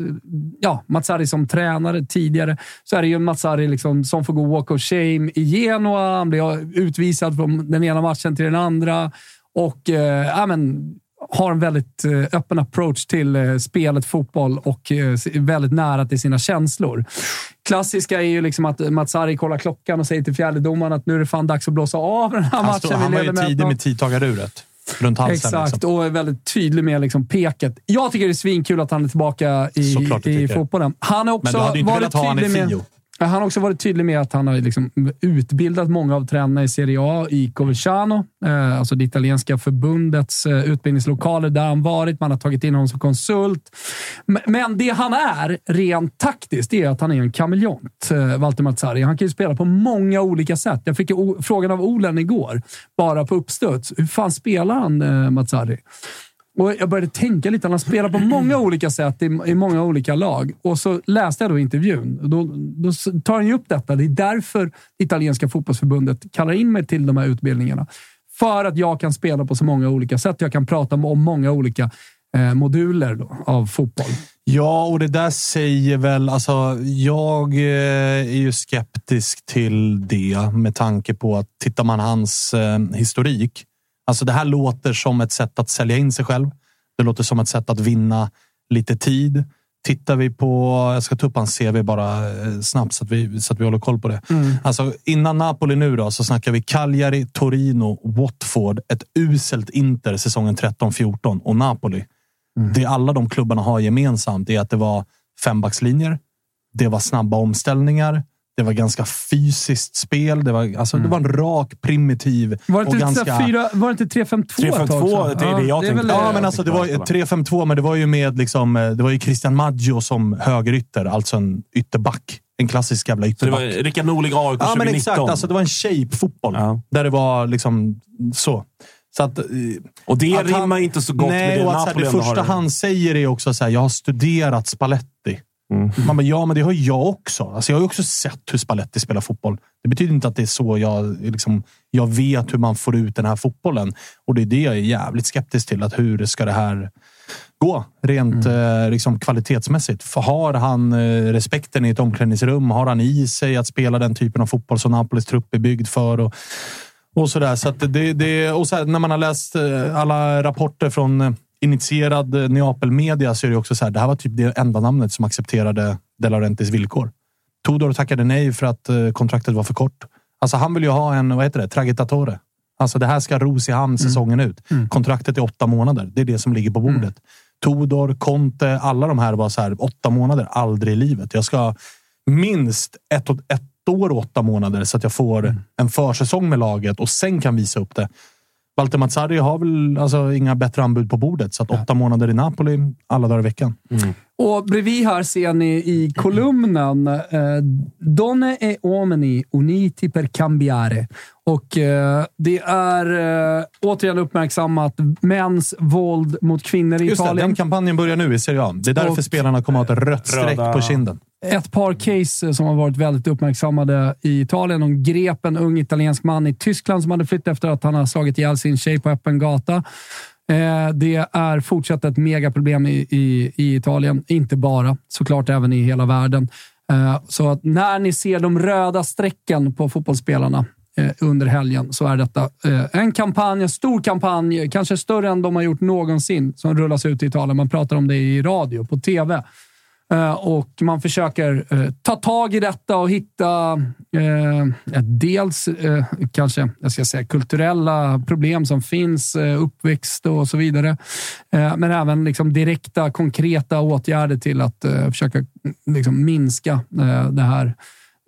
ja, Mats Harry som tränare tidigare, så är det ju Mats Harry liksom, som får gå walk of shame i Genoa. Han blir utvisad från den ena matchen till den andra. Och eh, ja, men, har en väldigt eh, öppen approach till eh, spelet fotboll och eh, väldigt nära till sina känslor. Klassiska är ju liksom att Mats Sarri kollar klockan och säger till fjärdedomaren att nu är det fan dags att blåsa av den här Han, matchen. stod, han var ju tidig 1-0. med tidtagaruret. Runt halsen. Exakt, Liksom. och är väldigt tydlig med liksom peket. Jag tycker det är svinkul att han är tillbaka i, i fotbollen. Han har också Men du hade ju inte velat ha han i med... Men Han har också varit tydlig med att han har liksom utbildat många av tränarna i Serie A i Coverciano, eh, alltså det italienska förbundets eh, utbildningslokaler där han varit. Man har tagit in honom som konsult. M- Men det han är rent taktiskt, det är att han är en kameleont, eh, Walter Mazzari. Han kan ju spela på många olika sätt. Jag fick frågan av Olen igår, bara på uppstuds. Hur fan spelar han, eh, Mazzari? Och jag började tänka lite. Han spelar på många olika sätt i, i många olika lag. Och så läste jag då intervjun. Och Då, då tar han ju upp detta. Det är därför italienska fotbollsförbundet kallar in mig till de här utbildningarna. För att jag kan spela på så många olika sätt. Jag kan prata om många olika eh, moduler då, av fotboll. Ja, och det där säger väl... Alltså, jag eh, är ju skeptisk till det med tanke på att tittar man hans eh, historik. Alltså det här låter som ett sätt att sälja in sig själv. Det låter som ett sätt att vinna lite tid. Tittar vi på... Jag ska ta upp hans CV bara eh, snabbt så att, vi, så att vi håller koll på det. Alltså, innan Napoli nu då, så snackar vi Cagliari, Torino, Watford, ett uselt Inter säsongen 13-14 och Napoli. Det alla de klubbarna har gemensamt är att det var fembackslinjer. Det var snabba omställningar. Det var ganska fysiskt spel. Det var, alltså, det var en rak, primitiv Var det och inte, ganska... var det inte 3-5-2 ett tag 3-5-2, sedan? det är det jag är tänkte. väl- Ja, men alltså det var ju 3-5-2, men det var ju med liksom, eh, det var ju Christian Maggio som högerytter, alltså en ytterback. En klassisk jävla Så det var ytterback. Rickard Norling AIK Ja, men 2019. exakt. Alltså, det var en shape-fotboll. Ja. Där det var liksom så. så att, eh, Och det att han- rimmar inte så gott nej, med det och att, så här, Napoli Det första har. han säger är också så här, jag har studerat Spalletti. Mm. Man bara, ja, men det har jag också. Alltså, jag har också sett hur Spalletti spelar fotboll. Det betyder inte att det är så jag, liksom, jag vet hur man får ut den här fotbollen. Och det är det jag är jävligt skeptisk till. Att hur ska det här gå rent Mm. eh, liksom, kvalitetsmässigt? För har han eh, respekten i ett omklädningsrum? Har han i sig att spela den typen av fotboll som Napolis trupp är byggd för? Och, och sådär. Så att det, det, och så här, när man har läst eh, alla rapporter från eh, initierad eh, Neapel-media så är det också så här. Det här var typ det enda namnet som accepterade De Laurentiis villkor. Tudor tackade nej för att eh, kontraktet var för kort. Alltså han vill ju ha en, vad heter det, tragitatore. Alltså det här ska ros i hamn säsongen ut. Kontraktet är åtta månader. Det är det som ligger på bordet. Tudor, Conte, alla de här var så här, åtta månader, aldrig i livet. Jag ska minst ett, ett år och åtta månader så att jag får en försäsong med laget och sen kan visa upp det. Walter Mazzarri har väl alltså inga bättre anbud på bordet, så att åtta månader i Napoli alla dagar i veckan. Och bredvid här ser ni i kolumnen eh, Donne e uomini uniti per cambiare. Och eh, det är eh, återigen uppmärksammat mäns våld mot kvinnor i Just det, Italien. den kampanjen börjar nu i Serie A. Det är därför Och- spelarna kommer att ha ett rött streck Röda- på kinden. ett par case som har varit väldigt uppmärksammade i Italien. De grep en ung italiensk man i Tyskland som hade flytt efter att han har slagit ihjäl sin tjej på öppen gata. Eh, Det är fortsatt ett megaproblem i, i, i Italien. Inte bara, såklart även i hela världen. Eh, Så att när ni ser de röda strecken på fotbollsspelarna eh, under helgen så är detta eh, en kampanj, en stor kampanj, kanske större än de har gjort någonsin, som rullas ut i Italien. Man pratar om det i radio, på tv. Eh, och man försöker eh, ta tag i detta och hitta eh, dels eh, kanske jag ska säga, kulturella problem som finns, eh, uppväxt och så vidare. Eh, men även liksom direkta, konkreta åtgärder till att eh, försöka liksom, minska eh, det här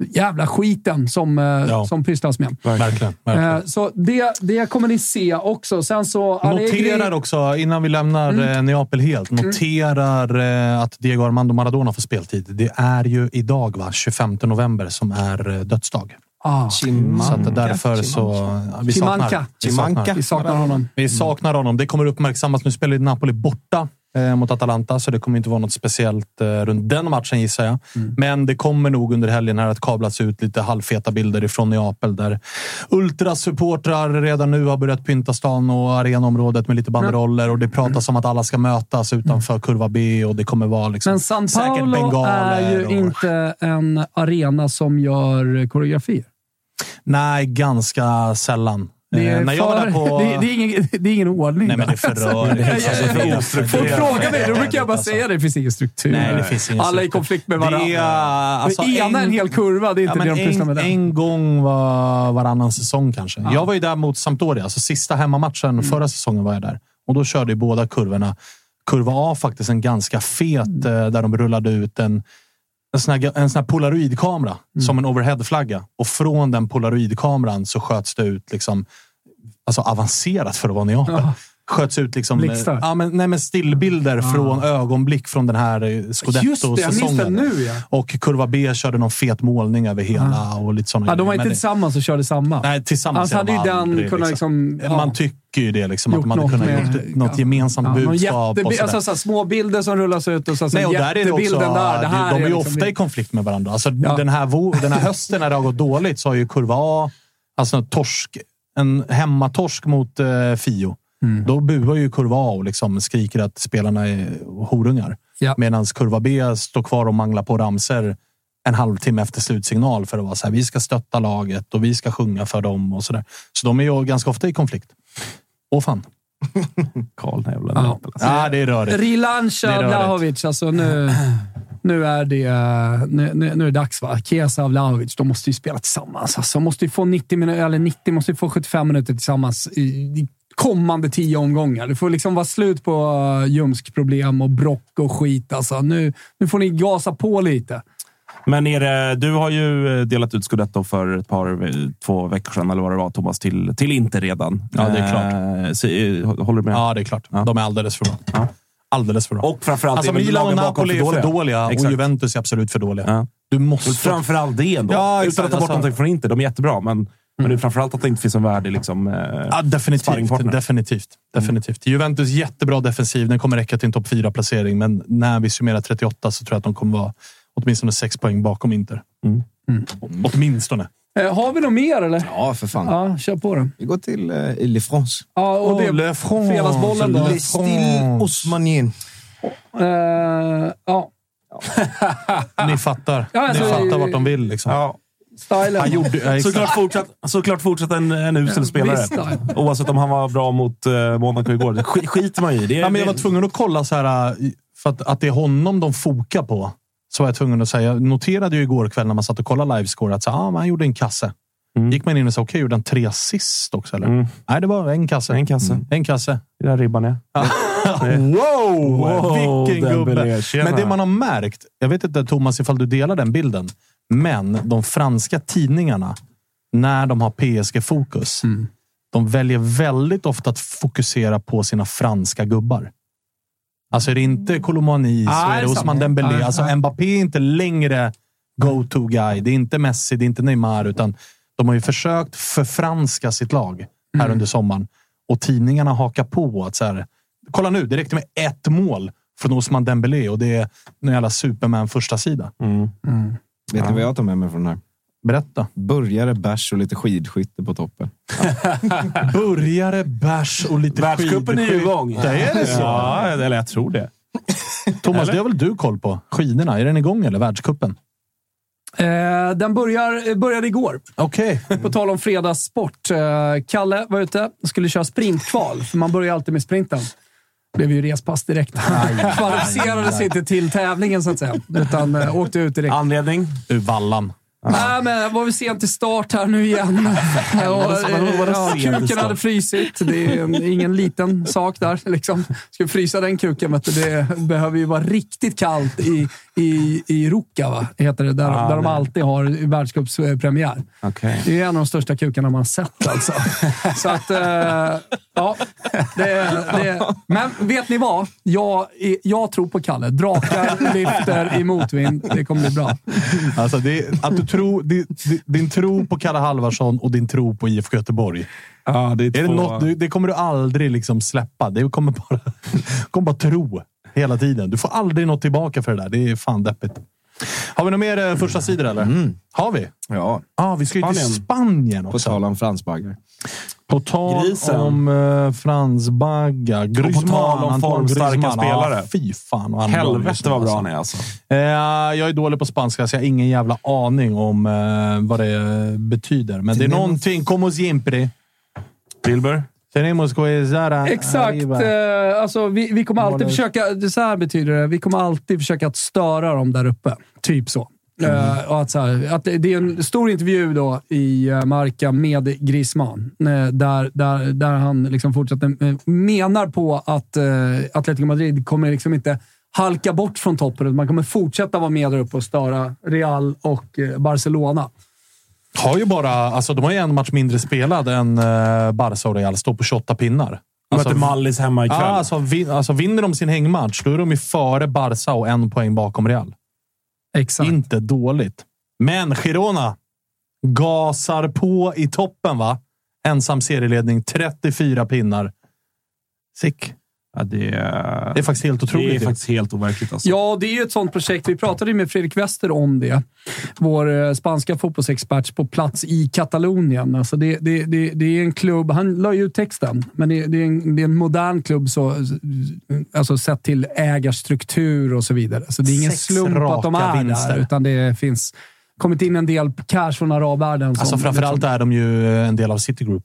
jävla skiten som, eh, som pysslas med. Verkligen. verkligen. Eh, Så det, det kommer ni se också. Sen så... Allegri- Noterar också, innan vi lämnar eh, Neapel helt, noterar eh, att Diego Armando Maradona får speltid. Det är ju idag, va? 25 november, som är dödsdag. Ah. Så att därför så... ja, Vi saknar, Chimanka. vi saknar, Vi saknar honom. Vi saknar honom. Det kommer uppmärksammas. Nu spelar Napoli borta eh, mot Atalanta, så det kommer inte vara något speciellt eh, runt den matchen gissar jag. Men det kommer nog under helgen här att kablas ut lite halvfeta bilder ifrån Neapel där ultrasupportrar redan nu har börjat pynta stan och arenaområdet med lite banderoller och det pratas om att alla ska mötas utanför kurva B och det kommer vara liksom Men San bengaler är ju och- inte en arena som gör koreografier. Nej, ganska sällan. Det är, Eh, när jag var för, där på... det, det, är ingen, det är ingen ordning. Nej, men det är för rörigt. Alltså, Alltså, för Folk frågar mig, då brukar jag bara säga det. Det finns ingen struktur. Nej, det finns ingen Alla är i konflikt med Det varandra. är, alltså, det ena är en hel kurva, det är inte Ja, det de pysslar med en, en gång var, varannan säsong kanske. Jag var ju där mot Sampdoria, alltså sista hemmamatchen Mm. förra säsongen var jag där. Och då körde ju båda kurvorna. Kurva A faktiskt en ganska fet, Mm. eh, där de rullade ut en, en sån här, en sån här polaroidkamera Mm. som en overheadflagga. Och från den polaroidkameran så sköts det ut liksom, alltså avancerat för att vara Neapel. Sköts ut liksom, eh, Blixtar. ja, men, nej, men stillbilder från ögonblick från den här eh, Scudetto-säsongen. ja. Och kurva B körde någon fet målning över hela och lite sådana ja de var inte Men tillsammans och körde samma. Nej, tillsammans Annars hade de den kunnat liksom... ja. Man tycker ju det, liksom, att de hade kunnat med- gjort något gemensamt Ja, budskap. sådär. alltså, så små bilder som rullas ut och så, så Nej, och där är det också, där. Det här de är ju liksom- ofta i konflikt med varandra. Alltså, den, här, den här hösten när det har gått dåligt så har ju kurva A, alltså torsk, en hemmatorsk mot eh, Fio. Mm. Då buar ju kurva A och liksom skriker att spelarna är horungar. Ja. Medan kurva B står kvar och manglar på ramser en halvtimme efter slutsignal för att vara så här, vi ska stötta laget och vi ska sjunga för dem och så där. Så de är ju ganska ofta i konflikt. Åh fan. Karl jävla Ja. Ja, det är rörigt. Rörigt. Vlahovic, alltså nu, nu, är det, nu, nu, är det dags va? Chiesa och Vlahovic, de måste ju spela tillsammans. Alltså, måste ju få 90 minuter, eller 90, måste ju få 75 minuter tillsammans i, i kommande tio omgångar. Det får liksom vara slut på uh, ljumskproblem och brock och skit. Alltså, nu, nu får ni gasa på lite. Men är det, du har ju eh, delat ut Scudetto för ett par, två veckor sedan, eller vad det var, Thomas, till, till Inter redan. Ja, det är klart. Eh, så, eh, håller du med? Ja, det är klart. De är alldeles för bra. Alldeles för bra. Och framförallt Alltså Milan och Napoli är för dåliga och Exakt. Juventus är absolut för dåliga. Ja. Du måste... Och framförallt det ändå. Ja, Utan att ta bort Alltså- någonting från Inter. De är jättebra, men, men det är framförallt att det inte finns en värdig liksom, eh, Ja, definitivt. definitivt. definitivt. Juventus jättebra defensiv. Den kommer räcka till en topp 4-placering, men när vi summerar 38 så tror jag att de kommer vara åtminstone sex poäng bakom Inter. Mm. Åtminstone. Eh, har vi något mer eller? Ja, för fan. Ja, kör på det. Vi går till uh, Le France. Ja, och det, Oh, Le France. fredagsbollen då. Le Style Osmanien. Eh, ja, Ni fattar. Ja, alltså, Ni fattar vart de vill. Liksom. Ja. stylen. Han gjorde, ja. Såklart fortsatt, såklart fortsatt en, en usel spelare. visst. Oavsett om han var bra mot uh, Monaco igår. Det sk- skiter man i. Det, är- Ja, men jag var tvungen att kolla så här, äh, för att, att det är honom de fokar på. Så var jag tvungen att säga. Jag noterade ju igår kväll när man satt och kollade livescore att så, ah, han gjorde en kasse. Gick man in och sa, okej, gjorde han tre assist också? Eller? Mm. Nej, det var en kasse. En kasse. En kasse. Det där ribban är. wow! Wow, Vilken gubbe! Men det man har märkt, jag vet inte Thomas ifall du delar den bilden, men de franska tidningarna, när de har PSG-fokus, Mm. de väljer väldigt ofta att fokusera på sina franska gubbar. Alltså är det inte Colomani så Ah, är det det Osman. Dembélé. Ah, Alltså ah. Mbappé är inte längre go-to-guy. Det är inte Messi, det är inte Neymar, utan de har ju försökt förfranska sitt lag här Mm. under sommaren. Och tidningarna hakar på att så här, kolla nu, det räckte med ett mål från Osman Dembélé och det är en jävla Superman första sida. Mm. Vet ni vad jag tar med mig från den här? Berätta. Burgare, bärs och lite skidskytte på toppen. Börjare, bärs och lite Världscupen är ju skidskytte. igång. Det är det så? Ja, eller jag tror det. Thomas, Eller? det har väl du koll på? Skidorna, är den igång eller? Världscupen? Eh, den börjar, började igår. Okej. På tal om fredagssport. Eh, Kalle var ute och skulle köra sprintkval, för man börjar alltid med sprinten. blev ju respass direkt. Kvalificerade sig inte till tävlingen så att säga, utan eh, åkte ut direkt. Anledning? Ur vallan. Nej, men var vi sent till start här nu igen. Och, ja, till kuken hade frysit. Det är ingen liten sak där. Liksom. Ska frysa den kuken, vet du, det behöver ju vara riktigt kallt i, i, i Ruka, va? heter det, där, Ja, där de alltid har världscupspremiär. Okej. Det är en av de största kukarna man sett alltså. Så att, eh, ja. Det, det, men vet ni vad? Jag, jag tror på Kalle. Drakar lyfter i motvind. Det kommer bli bra. Alltså, det, att du tror, din, din tro på Kalle Halvarsson och din tro på IFK Göteborg. Ja, det, är Är det, något, du, det kommer du aldrig liksom släppa. Det kommer bara, kommer bara tro hela tiden. Du får aldrig något tillbaka för det där. Det är fan deppigt. Har vi några mer eh, första sidor eller? Har vi? Ja. Ah, vi ska ju till Spanien. Spanien På också. tal om fransbaggar. På tal Grisen. om uh, Frans Bagga. Griezmann. tal om formstarka spelare. Ah, fy fan vad han är bra just Helvete nu, vad bra alltså. han är alltså. Eh, jag är dålig på spanska, så jag har ingen jävla aning om eh, vad det eh, betyder. Men det är någonting. Como siempre. Wilbur? Tenemos que zara Exakt. Eh, alltså, vi, vi kommer alltid Målet. försöka... Så här betyder det. Vi kommer alltid försöka att störa dem där uppe. Typ så. Eh, och att, så här, att det är en stor intervju då i uh, Marca med Griezmann, eh, där, där, där han liksom fortsätter, eh, menar på att Atletico Madrid kommer liksom inte halka bort från toppen. Man kommer fortsätta vara med där uppe och störa Real och eh, Barcelona. Har ju bara, alltså, de har ju en match mindre spelad än Barca och Real. Står på 28 pinnar. De möter Mallis hemma ikväll. Ja, alltså, vin, alltså, vinner de sin hängmatch, då är de ju före Barca och en poäng bakom Real. Exakt. Inte dåligt. Men Girona gasar på i toppen, va? Ensam serieledning, 34 pinnar. Sick. Ja, det, är, Det är faktiskt helt otroligt. Det är faktiskt helt overkligt. Alltså. Ja, det är ju ett sånt projekt. Vi pratade med Fredrik Wester om det. Vår eh, spanska fotbollsexpert på plats i Katalonien. Alltså det, det, det, det är en klubb, han la ju ut texten, men det, det, är en, det är en modern klubb så, alltså sett till ägarstruktur och så vidare. Så det är ingen Sex slump att de är vinster. där, utan det finns kommit in en del cash från arabvärlden. Alltså, framförallt liksom- är de ju en del av Citigroup.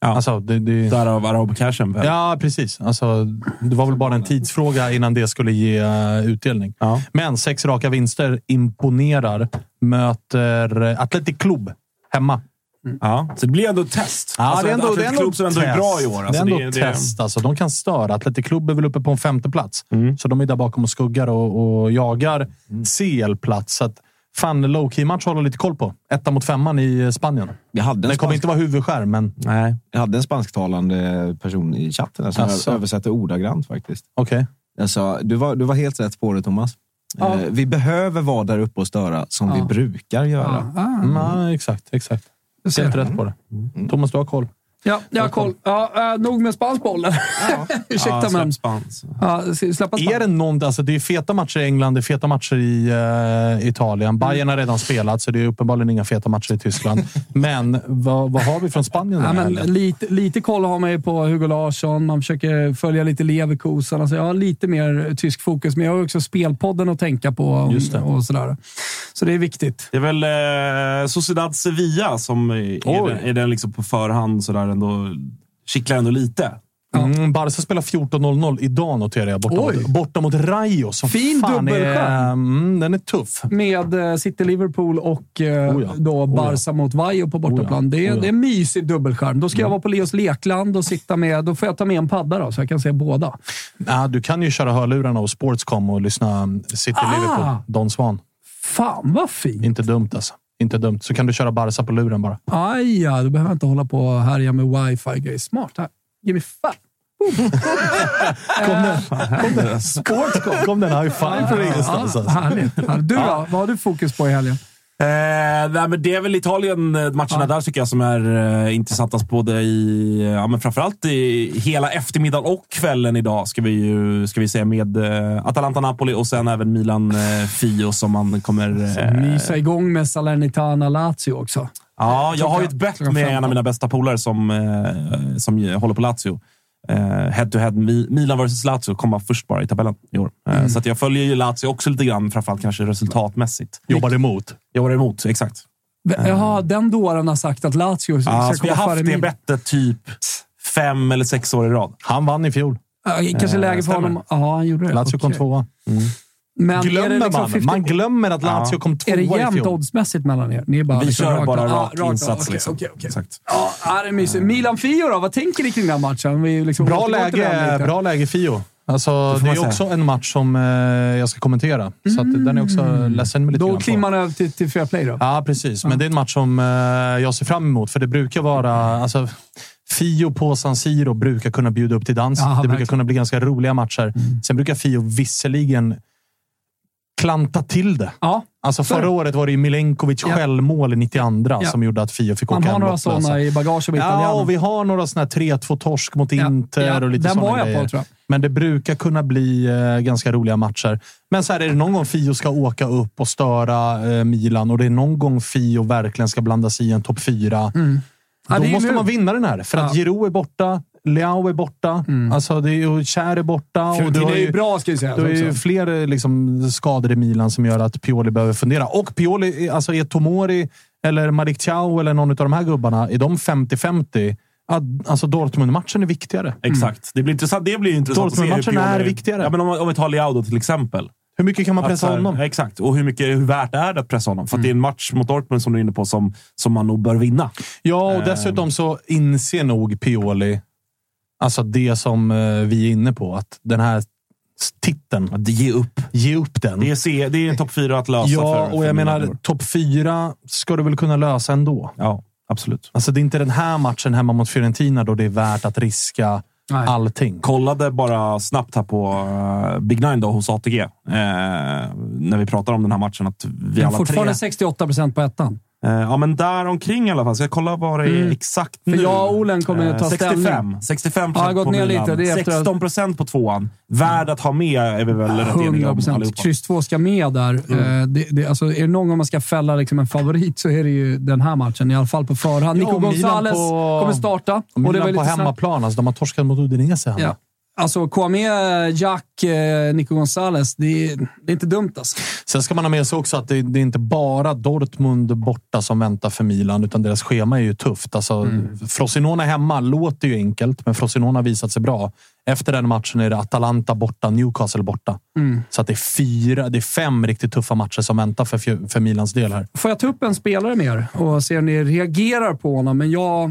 Ja. Alltså, det, det... Därav arabcashen. väl? Ja, precis. Alltså, det var väl bara en tidsfråga innan det skulle ge eh, utdelning. Ja. Men sex raka vinster imponerar. Möter eh, Athletic Club hemma. Ja, så det blir ändå ett test. Ja, Alltså, det är ändå, det är ändå klubb som ändå är bra i år. Alltså, det är ändå test. Alltså, de kan störa. Athletic Club är väl uppe på en femte plats. Mm. Så de är där bakom och skuggar och, och jagar CL-plats. Fan, low-key-match att hålla lite koll på. Etta mot femman i eh, Spanien. Jag hade en, Det kommer spansk, inte vara huvudskärm, men Nej. jag hade en spansktalande person i chatten som Asså. översätter ordagrant faktiskt. okej. Jag sa, du var, du var helt rätt på det Thomas. Ja. Eh, vi behöver vara där uppe och störa som Ja. vi brukar göra. Ah, Mm, ja, exakt, exakt. Helt rätt på det. Thomas, du har koll. Ja, jag har koll. Ja, äh, nog med spansk boll. Ursäkta, ja, men... spans. Ja, släppa Är det någon, alltså det är feta matcher i England, det är feta matcher i eh, Italien. Bayern har redan spelat, så det är uppenbarligen inga feta matcher i Tyskland. Men vad, vad har vi från Spanien? Ja, men lite, lite koll har man ju på Hugo Larsson. Man försöker följa lite Leverkusen. Alltså jag har lite mer tysk fokus, men jag har också spelpodden att tänka på. det. Och sådär. Så det är viktigt. Det är väl eh, Sociedad Sevilla som är, är, den, är den liksom på förhand sådär ändå, kittlar ändå lite. Mm, Barca spelar 14.00 idag noterar jag. Borta, mot, borta mot Rayo. Som Fin fan är, dubbelskärm. mm, Den är tuff. Med eh, City-Liverpool och eh, Oh ja. då Oh Barca mot Vajo på bortaplan. Oh ja. Det, är, Oh ja. det är en mysig dubbelskärm. Då ska jag vara på Leos lekland och sitta med... Då får jag ta med en padda då, så jag kan se båda. Ja, du kan ju köra hörlurarna och Sportscom och lyssna City-Liverpool. Ah. Don Swan. Fan vad fint! Inte dumt alltså. Inte dumt. Så kan du köra Barca på luren bara. Aj, ja, då behöver jag inte hålla på och härja med wifi-grejer. Smart. Här. Give me five. Kom den, kom den. Sportscom. Kom den high five från ingenstans. Alltså. härligt. Du då? Vad har du fokus på i helgen? Eh, men det är väl Italien-matcherna där tycker jag som är eh, intressantast. Både i, ja, men framförallt i hela eftermiddagen och kvällen idag ska vi ju ska vi säga med eh, Atalanta-Napoli och sen även Milan-Fio som man kommer... Eh, Mysa igång med Salernitana-Lazio också. ja, jag har ju ett bett med en 15. av mina bästa polare som, eh, som håller på Lazio. Eh, head to head, Mi- Milan vs Lazio komma först bara i tabellen i år. Eh, Mm. Så att jag följer ju Lazio också lite grann, framförallt kanske resultatmässigt. Jobbar emot. Jobbar emot, exakt. Jaha, den dåren har sagt att Lazio ska Ja, så vi komma har haft det bettet typ fem eller sex år i rad. Han vann i fjol. Ja, Kanske Eh, läge för honom. Ja, han gjorde det. Lazio kom Okej. tvåa. Men det glömmer liksom man. 50 Man glömmer att Lazio kom tvåa Är det i jämnt fjol. oddsmässigt mellan er? Ni är bara Vi liksom kör rakt bara rak Ja, rakt av. insats. Okej, liksom. okej, okej. Exakt. Ja, det är mysigt. Milan-Fio då? Vad tänker ni kring den matchen? Vi liksom Bra läge, bra läge Fio. Alltså, det man är också en match som eh, jag ska kommentera. Så att den är också ledsen med lite Då kliver man över till, till fair play då. Ja, precis. Men det är en match som eh, jag ser fram emot, för det brukar vara... Alltså, Fio på San Siro brukar kunna bjuda upp till dans. Ja, det brukar verkligen. kunna bli ganska roliga matcher. Sen brukar Fio visserligen klanta till det. Ja, Alltså förra året var det ju Milenkovic Ja. självmål i 92 Ja. som gjorde att Fio fick Man åka har hem några lottlösa. sådana i bagaget med Ja, och vi har några såna här 3-2-torsk mot Inter Ja, och lite den såna var jag grejer. på, tror jag. Men det brukar kunna bli eh, ganska roliga matcher. Men så här, är det någon gång Fio ska åka upp och störa eh, Milan och det är någon gång Fio verkligen ska blanda sig i en topp fyra. Mm. Då måste nu. man vinna den här. För att. Giroud är borta, Leao är borta, alltså det är, Kär är borta. Och du är ju bra, ska vi säga. du har ju fler eh, liksom, skador i Milan som gör att Pioli behöver fundera. Och Pioli, är- alltså är Tomori eller Malik Thiaw eller någon av de här gubbarna, är de 50-50? Ja, Alltså Dortmund-matchen är viktigare. Exakt. Det blir intressant. Det blir intressant Dortmund-matchen är viktigare. Ja, men om, om vi tar Leao då till exempel. Hur mycket kan man pressa här- honom? Exakt. Och hur, mycket, hur värt är det att pressa honom? För att det är en match mot Dortmund som du är inne på som, som man nog bör vinna. Ja, och Eh. dessutom så inser nog Pioli, alltså det som eh, vi är inne på, att den här titeln, Att ge upp. ge upp den. Det är, C, det är topp fyra att lösa. Ja, för, och jag menar, topp fyra ska du väl kunna lösa ändå. Ja, absolut. Alltså, det är inte den här matchen hemma mot Fiorentina då det är värt att riska Nej. allting. Kollade bara snabbt här på uh, Big Nine då, hos ATG. Eh, när vi pratar om den här matchen. Att vi alla fortfarande tre... 68 procent på ettan. Eh, ja, men där omkring i alla fall. Ska jag kolla vad det är Mm. exakt För nu? jag och Olen kommer Eh, ta 65. ställning. 65 Ja, jag har gått på ner Milan. lite. Det är efter att- 16 procent på tvåan. Värd att ha med är vi väl rätt eniga 100 om procent. Kryss 2 ska med där. Eh, Det, det, alltså, är det någon gång man ska fälla liksom en favorit så är det ju den här matchen. I alla fall på förhand. Ja, Nico och Milan Gonzales på- kommer starta. Och det är Milan väl på lite snabbt. hemmaplan. Alltså, de har torskat mot Udinese hemma. Ja. Alltså, Kwame, Jack, eh, Nico Gonzales. Det det är inte dumt alltså. Sen ska man ha med sig också att det, det är inte bara Dortmund borta som väntar för Milan, utan deras schema är ju tufft. Alltså, Mm. Frosinone hemma låter ju enkelt, men Frosinone har visat sig bra. Efter den matchen är det Atalanta borta, Newcastle borta. Mm. Så att det, är fyra, det är fem riktigt tuffa matcher som väntar för, för Milans del här. Får jag ta upp en spelare mer och se om ni reagerar på honom? Men jag, eh,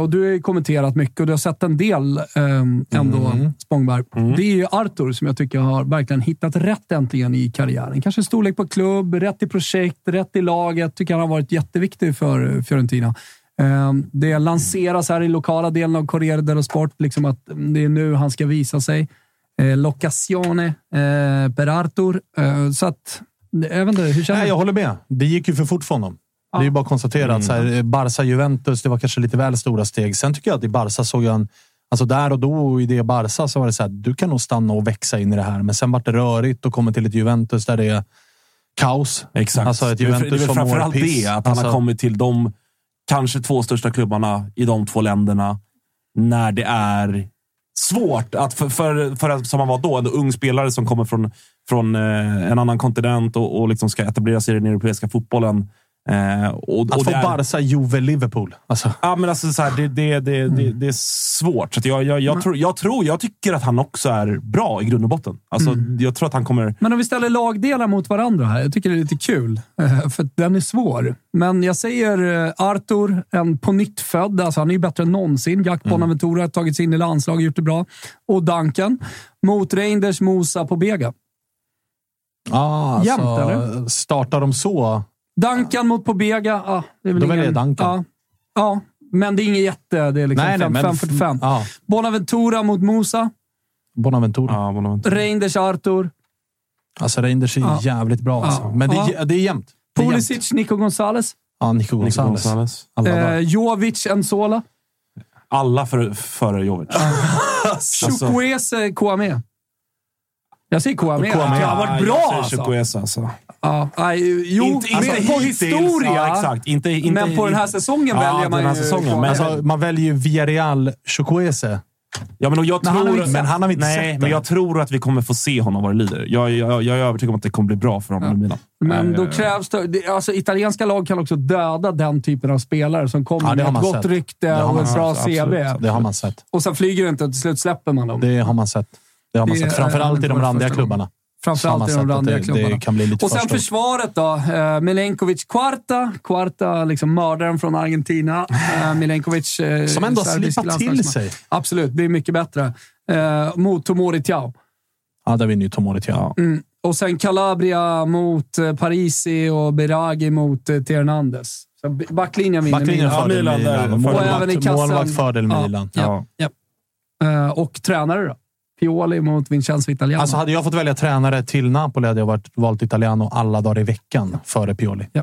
och du har ju kommenterat mycket och du har sett en del eh, ändå, Spångberg. Det är ju Artur som jag tycker har verkligen hittat rätt äntligen i karriären. Kanske storlek på klubb, rätt i projekt, rätt i laget. Tycker han har varit jätteviktig för Fiorentina. Eh, Det lanseras här i lokala delen av Corriere dello Sport, liksom att det är nu han ska visa sig. Eh, L'occasione eh, per Artur. Eh, så att, jag vet inte, hur känner Nej, du? jag håller med. Det gick ju för fort för honom. Det är ju bara att konstatera att så här, Barca-Juventus, det var kanske lite väl stora steg. Sen tycker jag att i Barca såg jag en... Alltså där och då i det Barca så var det så här, du kan nog stanna och växa in i det här. Men sen vart det rörigt och kommer till ett Juventus där det är kaos. Exakt. Alltså ett Juventus det är väl framförallt det, att han Alltså- har kommit till de kanske två största klubbarna i de två länderna när det är svårt. Att för, för, för att, som han var då, en ung spelare som kommer från, från eh, en annan kontinent och, och liksom ska etablera sig i den europeiska fotbollen. Eh, och, Att och få är- Barca, Juve, Liverpool. Alltså, Ja, men alltså så här, det, det, det, det, det är svårt. Så jag, jag, jag, tror, jag, tror, jag tycker att han också är bra i grund och botten. Alltså, Jag tror att han kommer... Men om vi ställer lagdelar mot varandra här. Jag tycker det är lite kul, eh, för den är svår. Men jag säger eh, Arthur, en på nytt född. Alltså han är ju bättre än någonsin. Jack Bonaventura har tagit sig in i landslaget och gjort det bra. Och Duncan mot Reinders Mosa på Bega. ah, Jämnt, alltså, eller? Startar de så? Duncan mot Pobega. Ah, det är väl Då ingen, väljer jag Duncan. Ja, ja, men det är inget jätte. Det är liksom Nej, nej, men- 5-45. Ja, Bonaventura mot Mosa. Bonaventura. Ja, Bonaventura. Reinders Arthur. Alltså Reinders är Ja. jävligt bra. Alltså. Ja. Men det är, det är jämnt. Det är jämnt. Pulisic, Nico Gonzales. Ja, Nico Nico Gonzales. Gonzales. Alla dagar. Eh, Jovic, Enzola. Alla för, före Jovic. Alltså, Chukwueze, Kouame. Jag säger Kouame. Kouame, Han har varit bra alltså. Alltså. Ja, nej, jo, Inte- inte men på historia. Ja, exakt. Inte, inte, men på den här säsongen Ja, väljer man den här ju säsongen, men- Alltså, man väljer ju Villarreal Chukwueze. Ja, men, jag Men han har tror, vi inte Men han har vi inte nej, sett men jag tror att vi kommer få se honom vad det lider. Jag, jag, jag är övertygad om att det kommer bli bra för honom i Milan. Men då Eh, krävs det, det... Alltså, italienska lag kan också döda den typen av spelare som kommer Ja, med ett man gott sett. rykte och man ett bra sett, CV. absolut. Det har man sett. Och sen flyger det inte och till slut släpper man dem. Det har man sett. Det har man Det sett. Framförallt i de randiga klubbarna. Framförallt i de randiga klubbarna. Och sen för stort. försvaret då. Eh, Milenkovic Quarta. Quarta, liksom mördaren från Argentina. Eh, Milenkovic... Eh, Som ändå har slipat till sig. Absolut, blir mycket bättre. Mot Tomori Tiao. Ja, där vinner ju Tomori Tiao. Mm. Och sen Calabria mot Parisi och Beragi mot Hernandez. Backlinjen vinner Backlinjen Milan. fördel Milan. Milan. Och även i kassan. målvakt fördel Ja, Milan. Ja, ja. Eh, och tränare då? Pioli mot Vincenzo Italiano. Alltså hade jag fått välja tränare till Napoli hade jag varit, valt Italiano alla dagar i veckan före Pioli. Ja.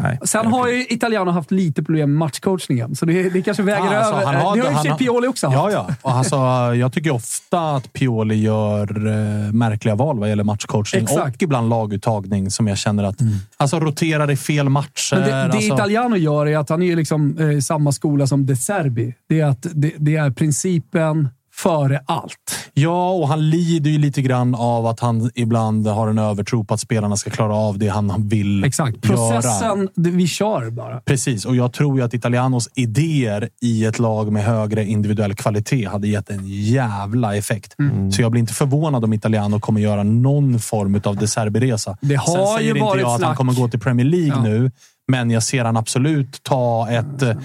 Nej. Sen har ju Italiano haft lite problem med matchcoachningen, så det, det kanske väger Ja, alltså, över. han det har- har ju för sig har- Pioli också Ja, haft. ja. Och alltså, jag tycker ofta att Pioli gör eh, märkliga val vad gäller matchcoachning Exakt. Mm. och ibland laguttagning som jag känner att... Alltså roterar i fel matcher. Men det, det alltså, Italiano gör är att han är liksom eh, samma skola som De Serbi. Det är, att det, det är principen före allt. Ja, och han lider ju lite grann av att han ibland har en övertro på att spelarna ska klara av det han vill Exakt. göra. Processen, det, vi kör bara. Precis, och jag tror ju att Italianos idéer i ett lag med högre individuell kvalitet hade gett en jävla effekt. Mm. Så jag blir inte förvånad om Italiano kommer göra någon form av De Serbi-resa. Det har Sen ju säger inte varit jag att han snack. kommer gå till Premier League Ja. nu, men jag ser han absolut ta ett... eh,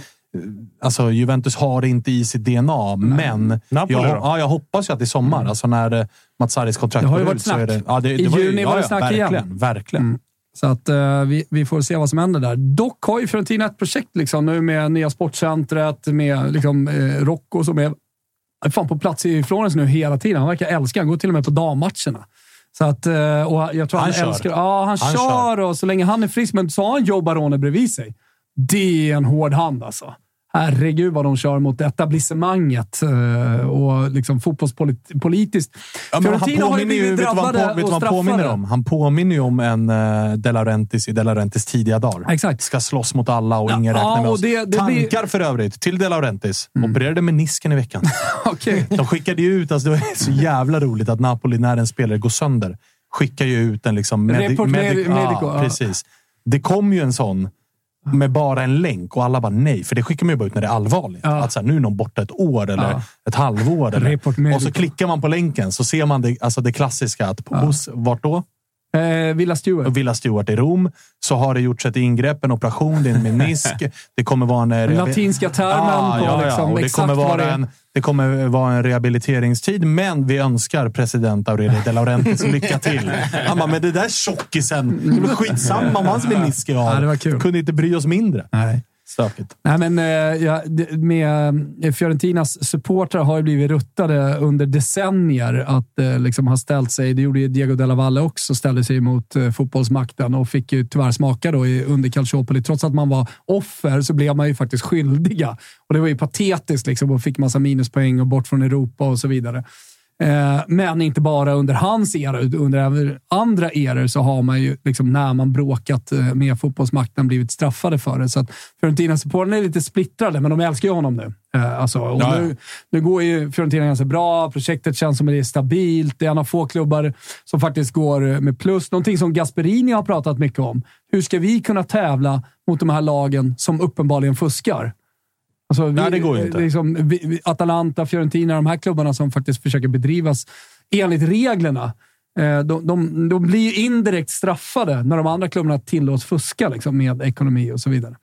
Alltså, Juventus har det inte i sitt DNA, men Napoli jag, ja, jag hoppas ju att i sommar, alltså när eh, Mazzaris kontrakt ju går ut, så är snack. det... Ja, det, I det var ju- juni var det ja, snack ja, igen. verkligen, Verkligen. Mm. Så att eh, vi, vi får se vad som händer där. Dock har ju Fiorentina ett projekt liksom, nu med nya sportcentret, med liksom, eh, Rocco som är fan på plats i Florens nu hela tiden. Han verkar älska Han går till och med på dammatcherna. Så att, eh, och jag tror han, Han kör. älskar... Ja, han, Han kör, och så länge han är frisk. Men så har han Joe Barone bredvid sig. Det är en hård hand alltså. Herregud vad de kör mot etablissemanget eh, och liksom fotbollspolitiskt. Ja, Fiorentina har ju blivit vet du vad han, drabbade vet och han påminner straffade. om? Han påminner ju om en uh, De Laurentiis i De Laurentiis tidiga dagar. Exakt. Ska slåss mot alla och Ja, ingen räknar ja, med oss. det- det Tankar blir- Mm. för övrigt till De Laurentiis. Opererade menisken i veckan. Okej. De skickade ju ut, alltså det var så jävla roligt att Napoli, när en spelare går sönder, skickar ju ut en liksom... Report med- ja, ja. precis. Det kom ju en sån med bara en länk och alla bara nej, för det skickar man ju bara ut när det är allvarligt. Ja. Att så här, nu är någon borta ett år eller Ja. ett halvår. Eller, och så klickar man på länken så ser man det, alltså det klassiska. Att på, hos, vart då? Eh, Villa Stewart. Villa Stewart i Rom. Så har det gjorts ett ingrepp, en operation, det är en menisk. Det kommer vara en... eh, Den latinska termen på liksom och det kommer, det vara är. en, det kommer vara en rehabiliteringstid, men vi önskar president Aurelio De Laurentiis lycka till. Han bara, men det där tjockisen, det var skitsamma om hans menisk är av. Ja, det var kul. Kunde inte bry oss mindre. Nej. Stökigt. Nej, men eh, ja, med eh, Fiorentinas supportrar har ju blivit ruttade under decennier att eh, liksom ha ställt sig. Det gjorde ju Diego Della Valle också, ställde sig mot fotbollsmakten och fick ju tyvärr smaka då under Calciopoli. Trots att man var offer så blev man ju faktiskt skyldiga. Och det var ju patetiskt liksom och fick massa minuspoäng och bort från Europa och så vidare. Eh, Men inte bara under hans era, utan under andra eror så har man ju, liksom, när man bråkat eh, med fotbollsmakten, blivit straffade för det. Så att Fiorentina-supportrarna är lite splittrade, men de älskar ju honom nu. Eh, Alltså, och Ja, nu, nu går ju Fiorentina ganska bra. Projektet känns som att det är stabilt. Det är en av få klubbar som faktiskt går med plus. Någonting som Gasperini har pratat mycket om. Hur ska vi kunna tävla mot de här lagen som uppenbarligen fuskar? Alltså, vi, Nej, det går ju inte. Liksom, vi, Atalanta, Fiorentina, de här klubbarna som faktiskt försöker bedrivas enligt reglerna. Eh, De, de, de blir ju indirekt straffade när de andra klubbarna tillåts fuska liksom, med ekonomi och så vidare.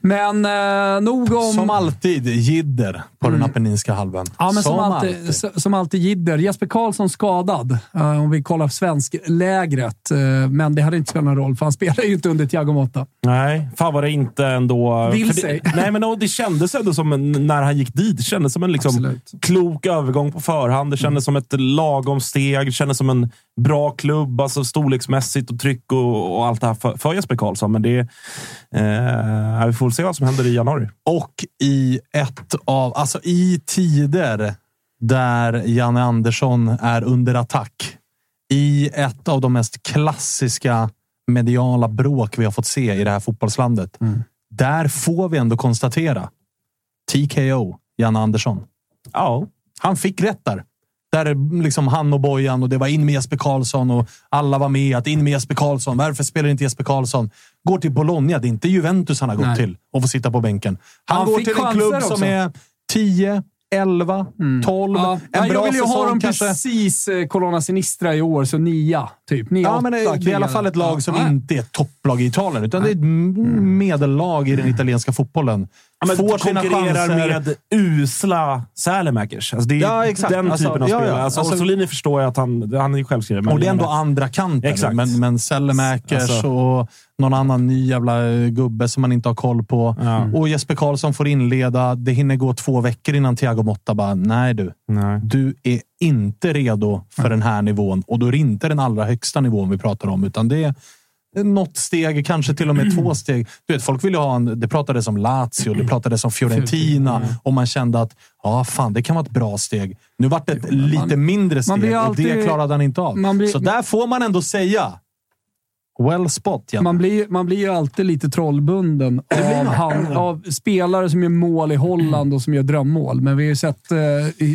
Men eh, nog om... Som alltid, jidder på den Apenninska halvön. Ja, men som, alltid, s- som alltid jidder. Jesper Karlsson skadad, eh, om vi kollar svensk lägret. Eh, men det hade inte spelat någon roll, för han spelar ju inte under Thiago Motta. Nej, fan var det inte ändå... Vill för det, sig. Nej, men det kändes ändå som en, när han gick dit. Det kändes som en liksom Absolut. klok övergång på förhand. Det kändes som ett lagom steg. Det kändes som en bra klubb, alltså storleksmässigt och tryck och, och allt det här för, för Jesper Karlsson. Men det... Eh, vi får se vad som händer i januari. Och i ett av, alltså i tider där Janne Andersson är under attack. I ett av de mest klassiska mediala bråk vi har fått se i det här fotbollslandet. Där får vi ändå konstatera TKO, Janne Andersson. Ja. Han fick rätt där. Där liksom han och Bojan och det var in med Jesper Karlsson och alla var med. att In med Jesper Karlsson. Varför spelar inte Jesper Karlsson? Går till Bologna. Det är inte Juventus han har gått Nej. till och får sitta på bänken. Han, Han går till en klubb också. som är 10, 11, 12. Ja, En ja, bra jag vill ju ha dem kanske. precis eh, Colonna Sinistra i år, så nia. Typ. Nia, Ja, men det, är i alla fall ett lag som Ja. inte är ett topplag i Italien, utan det är ett m- medellag i den italienska fotbollen. Ja, men Får sina konkurrerar chanser. med usla Sälemäkers. Alltså det är Ja, exakt. den Alltså, typen av ja, ja. spelare. Alltså, Alltså- Orsolini förstår jag att han, han är ju självskriven. men Och det är ändå menar- andra kanten. Exakt. Men, men Sellemäkers Alltså- och någon annan ny jävla eh, gubbe som man inte har koll på. Och Jesper Karlsson får inleda. Det hinner gå två veckor innan Thiago Motta bara, nej du. Du är inte redo för den här nivån. Och då är det inte den allra högsta nivån vi pratar om, utan det är något steg, kanske till och med två steg. Du vet, folk vill ju ha en, det pratades om Lazio, det pratades om Fiorentina och man kände att ja, fan, det kan vara ett bra steg. Nu vart det ett lite mindre steg blir och alltid- det klarade han inte av. blir- Så där får man ändå säga well spot. Janne. Man blir, man blir ju alltid lite trollbunden av, han, av spelare som gör mål i Holland och som gör drömmål. Men vi har ju sett eh,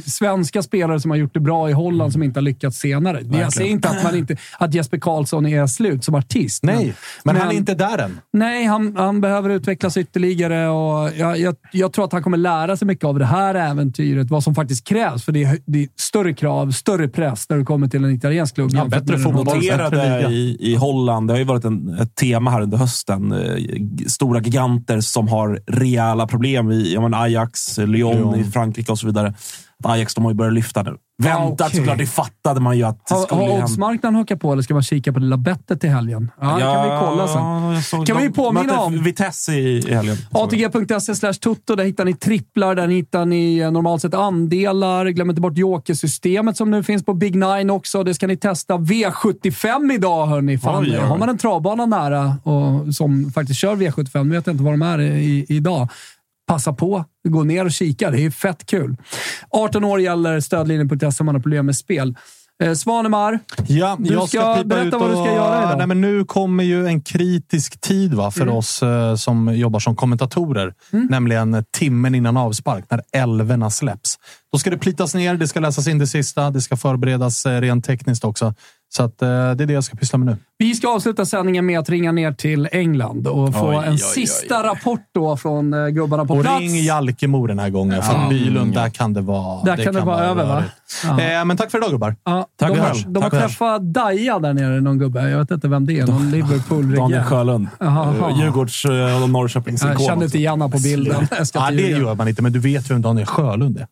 svenska spelare som har gjort det bra i Holland som inte har lyckats senare. Jag säger inte att, man inte att Jesper Karlsson är slut som artist. Nej, men, han är inte där än. Nej, han, han behöver utvecklas ytterligare och jag, jag, jag tror att han kommer lära sig mycket av det här äventyret. Vad som faktiskt krävs. För det är, det är större krav, större press när du kommer till en italiensk klubb. den holländska. noterade i, i Holland, det har ju varit en, ett tema här under hösten. Eh, Stora giganter som har rejäla problem i menar, Ajax, Lyon, Lyon. i Frankrike och så vidare. Ajax de har ju börjat lyfta nu. Väntat okej. såklart, det fattade man ju att det Har, skulle har hända. oddsmarknaden hakat på eller ska man kika på det lilla bettet i helgen? Ja, det kan vi kolla sen. såg- Kan vi de påminna mötte om- Vitesse i, i helgen. ATG.se slash tutto. Där hittar ni tripplar, där hittar ni eh, normalt sett andelar. Glöm inte bort jokersystemet som nu finns på Big Nine också. Det ska ni testa. V75 idag, hörni. Fan, Oj, oj, oj. Har man en travbana nära och som faktiskt kör V75, vet jag inte vad de är i, idag. Passa på, gå ner och kika. Det är fett kul. 18 år gäller stödlinjen.se om man har problem med spel. Eh, Svanemar, Ja, du jag ska, ska, berätta ut vad du ska och- göra idag. Nej, men nu kommer ju en kritisk tid va, för Mm. oss eh, som jobbar som kommentatorer. Nämligen timmen innan avspark, när älvorna släpps. Då ska det plitas ner, det ska läsas in det sista, det ska förberedas eh, rent tekniskt också. Så att, eh, det är det jag ska pyssla med nu. Vi ska avsluta sändningen med att ringa ner till England och få Oj, en oj, oj, sista rapport då från eh, gubbarna på och plats. ring Jalkemo den här gången, för Ja. Bylund, där kan det vara Där kan det vara över, va? Ja. Eh, men tack för idag gubbar. Ja, Tack de har, de har träffat Daja där nere, någon gubbe. Jag vet inte vem det är. Någon liverpool Daniel Sjölund. Eh, Djurgårds och Norrköpings Jag ikon kände också. inte igen honom på bilden. Jag Ja, det gör man inte, men du vet vem Daniel Sjölund är.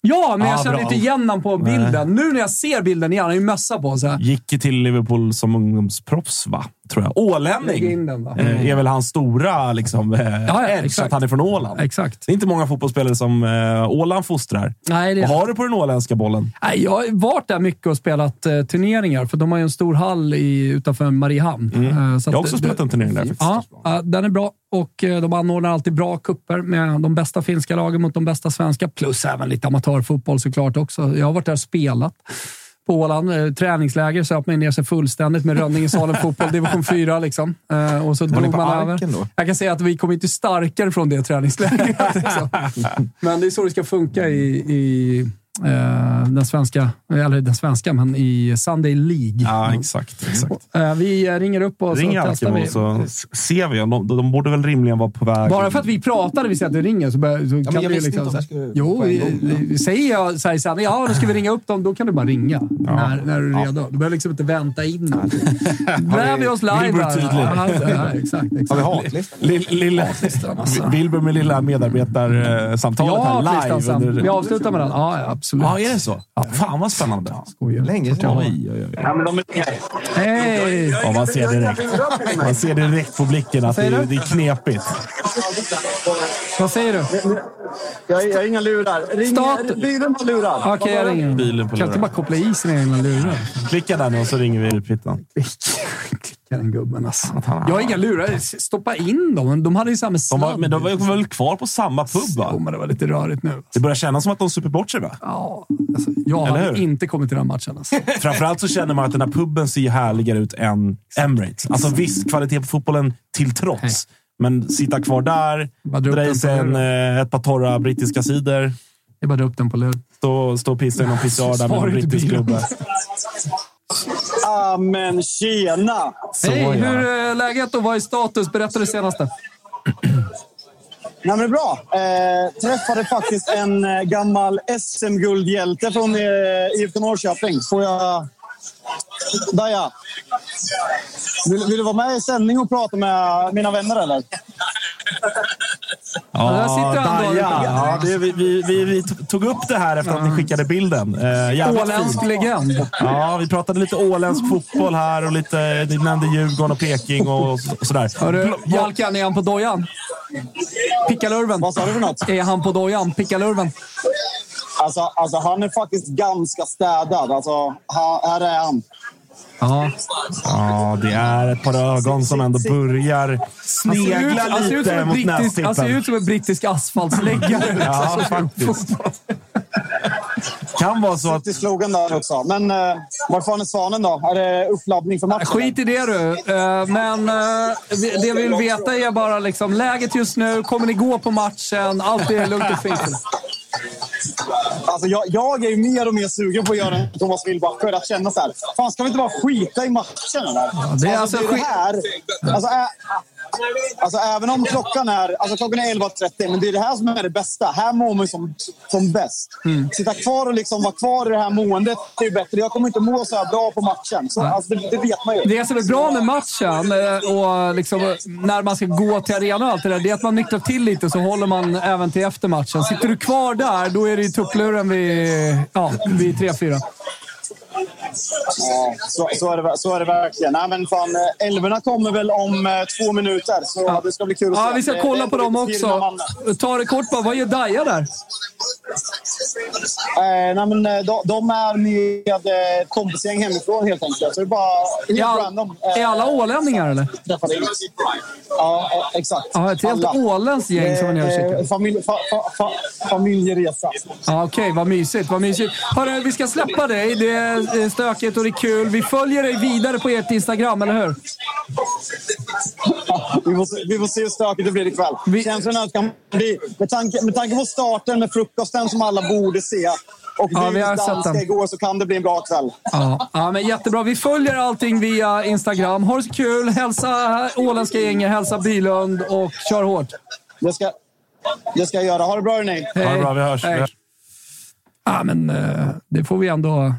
Ja, men jag Ja, kände bra. inte igen honom på Nej. bilden. Nu när jag ser bilden igen, han har ju mössa på sig. Gick till Liverpool som ungdomsproffs, va? Tror jag. Ålänning in den, eh, är väl hans stora liksom, eh, ja, edge, exakt. att han är från Åland. Exakt. Det är inte många fotbollsspelare som eh, Åland fostrar. Nej, det Vad har du på den åländska bollen? Nej, jag har varit där mycket och spelat eh, turneringar, för de har ju en stor hall i, utanför Mariehamn. Eh, så Jag har också det- spelat en turnering där. faktiskt. Ja, ja, den är bra och eh, de anordnar alltid bra kupper med de bästa finska lagen mot de bästa svenska. Plus även lite amatörfotboll såklart också. Jag har varit där och spelat på Åland. Eh, träningsläger söp mig ner sig fullständigt med Rönningesalen fotboll, division 4. Liksom. Eh, och så Var drog på man över. då? Jag kan säga att vi kom inte starkare från det träningslägret. Liksom. Men det är så det ska funka i, i den svenska, eller den svenska, men i Sunday League. Ja, exakt. exakt. Eh, vi eh, ringer upp och så Ring testar Alkemo vi. så ser vi. De, de borde väl rimligen vara på väg. Bara för att vi pratar när vi säger att det ringer så, bör, så men kan visste liksom... så skulle Jo, eh, säger jag så här, så här, ja, då ska vi ringa upp dem, då kan du bara ringa när, när du är redo. Du behöver liksom inte vänta in. Där vi oss live Wilbur här. tydlig. Ja, ja, exakt, exakt. Har vi hatlistan? Lilla. Wilbur med lilla medarbetarsamtalet Ja, här live. under- Vi avslutar med den. Ja, ja, absolut. Ja, är det så? Fan vad spännande. Skojar. Länge sedan. Oj, oj, oj. Hej! Ja, man ser direkt. Man ser direkt på blicken att det, det är knepigt. Vad säger du? Jag, jag har inga lurar. Ring, Stat- Bilen har lurar. Okej, jag ringer. Bilen på Kan inte bara koppla i sina egna lurar? Klicka där nu och så ringer vi Pittan. Den gubben alltså. Jag har inga lurar. Stoppa in dem. De hade ju samma De sladd. var, men de var väl kvar på samma pub, Jo, va? men det var lite rörigt nu. Det börjar kännas som att de super bort sig, va? Ja, alltså, jag Eller hade hur? inte kommit till den matchen. Alltså. Framförallt så känner man att den här puben ser härligare ut än Emirates. Alltså visst, kvalitet på fotbollen till trots. Men sitta kvar där, dra i sig eh, ett par torra brittiska sidor. Jag bara dra upp den på lur. Stå, stå och pissa i någon pissoar där med en brittisk gubbe. Ah, men tjena! Hej, hur är läget och vad är status? Berätta det senaste. Nej, men det är bra. Eh, träffade faktiskt en eh, gammal SM-guldhjälte från eh, IFK Norrköping. Får jag... Där ja. Vill, vill du vara med i sändning och prata med mina vänner eller? Ja, där sitter han då. Daja. Ja, det, vi, vi, vi, tog upp det här efter att ni skickade bilden. Eh, Åländsk fint. legend. Ja, vi pratade lite åländsk fotboll här och lite, ni nämnde Djurgården och Peking och, och sådär. Hörru, Jalkan, är han på dojan? Pickalurven. Vad sa du för något? Är han på dojan? Pickalurven. Alltså, alltså, han är faktiskt ganska städad. Alltså, här är han. Ja. Ja, det är ett par ögon som ändå börjar Han ser ut, snegla han ser ut som lite en mot brittisk, han ser nästippen. ut som en brittisk asfaltsläggare. Ja, faktiskt. Kan vara så att... Sitt i slogan där också. Men eh, var fan är svanen då? Är det uppladdning för matchen? Skit i det du. Eh, Men eh, vi- det vi vill veta är bara liksom, läget just nu. Kommer ni gå på matchen? Allt är lugnt och fint. Alltså, jag, jag är ju mer och mer sugen på att göra en Thomas Wilbacher. Att känna så här, fan ska vi inte bara skita i matchen eller? det är alltså det, skit- här. Alltså, ä, alltså, även om klockan är, alltså, klockan är 11.30, men det är det här som är det bästa. Här mår man som, som bäst. Mm. Sitta kvar och liksom vara kvar i det här måendet är ju bättre. Jag kommer inte må så här bra på matchen. Så, alltså, det, det vet man ju. Det som är bra med matchen eh, och liksom, när man ska gå till arenan och allt det där, det är att man nyktrar till lite så håller man även till efter matchen. Sitter du kvar där, då är det ju tuppluren vid, ja, vid 3-4. Ja, så, så, är det, så är det verkligen. Nej, men fan, eh, älvorna kommer väl om eh, två minuter, så det ska bli kul att Ja, se. vi ska kolla det- på dem också. Ta det kort bara. Vad gör Daja där? Eh, nej, men, de, de är med ett kompisgäng hemifrån helt enkelt. Så det är bara helt Ja, random. Är alla ålänningar eller? Ja, exakt. Ja, ett helt Alla. åländskt gäng som man gör familj, fa, fa, fa, familjeresa. Ja, Okej, vad mysigt. Vad mysigt. Hörru, vi ska släppa dig. Det är stökigt och det är kul. Vi följer dig vidare på ert Instagram, eller hur? vi, får, se- vi får se hur stökigt det blir ikväll. Känslan är att det med tanke, med tanke på starten med frukosten som alla borde se och Ja, vi har sett den. igår så kan det bli en bra kväll. Ja, ja, men jättebra. Vi följer allting via Instagram. Ha det så kul. Hälsa åländska gänget, hälsa Bylund och kör hårt. Det ska, det ska jag göra. Ha det bra hörni. Ha det bra, vi hörs. Vi Hej. Ja, men eh, det får vi ändå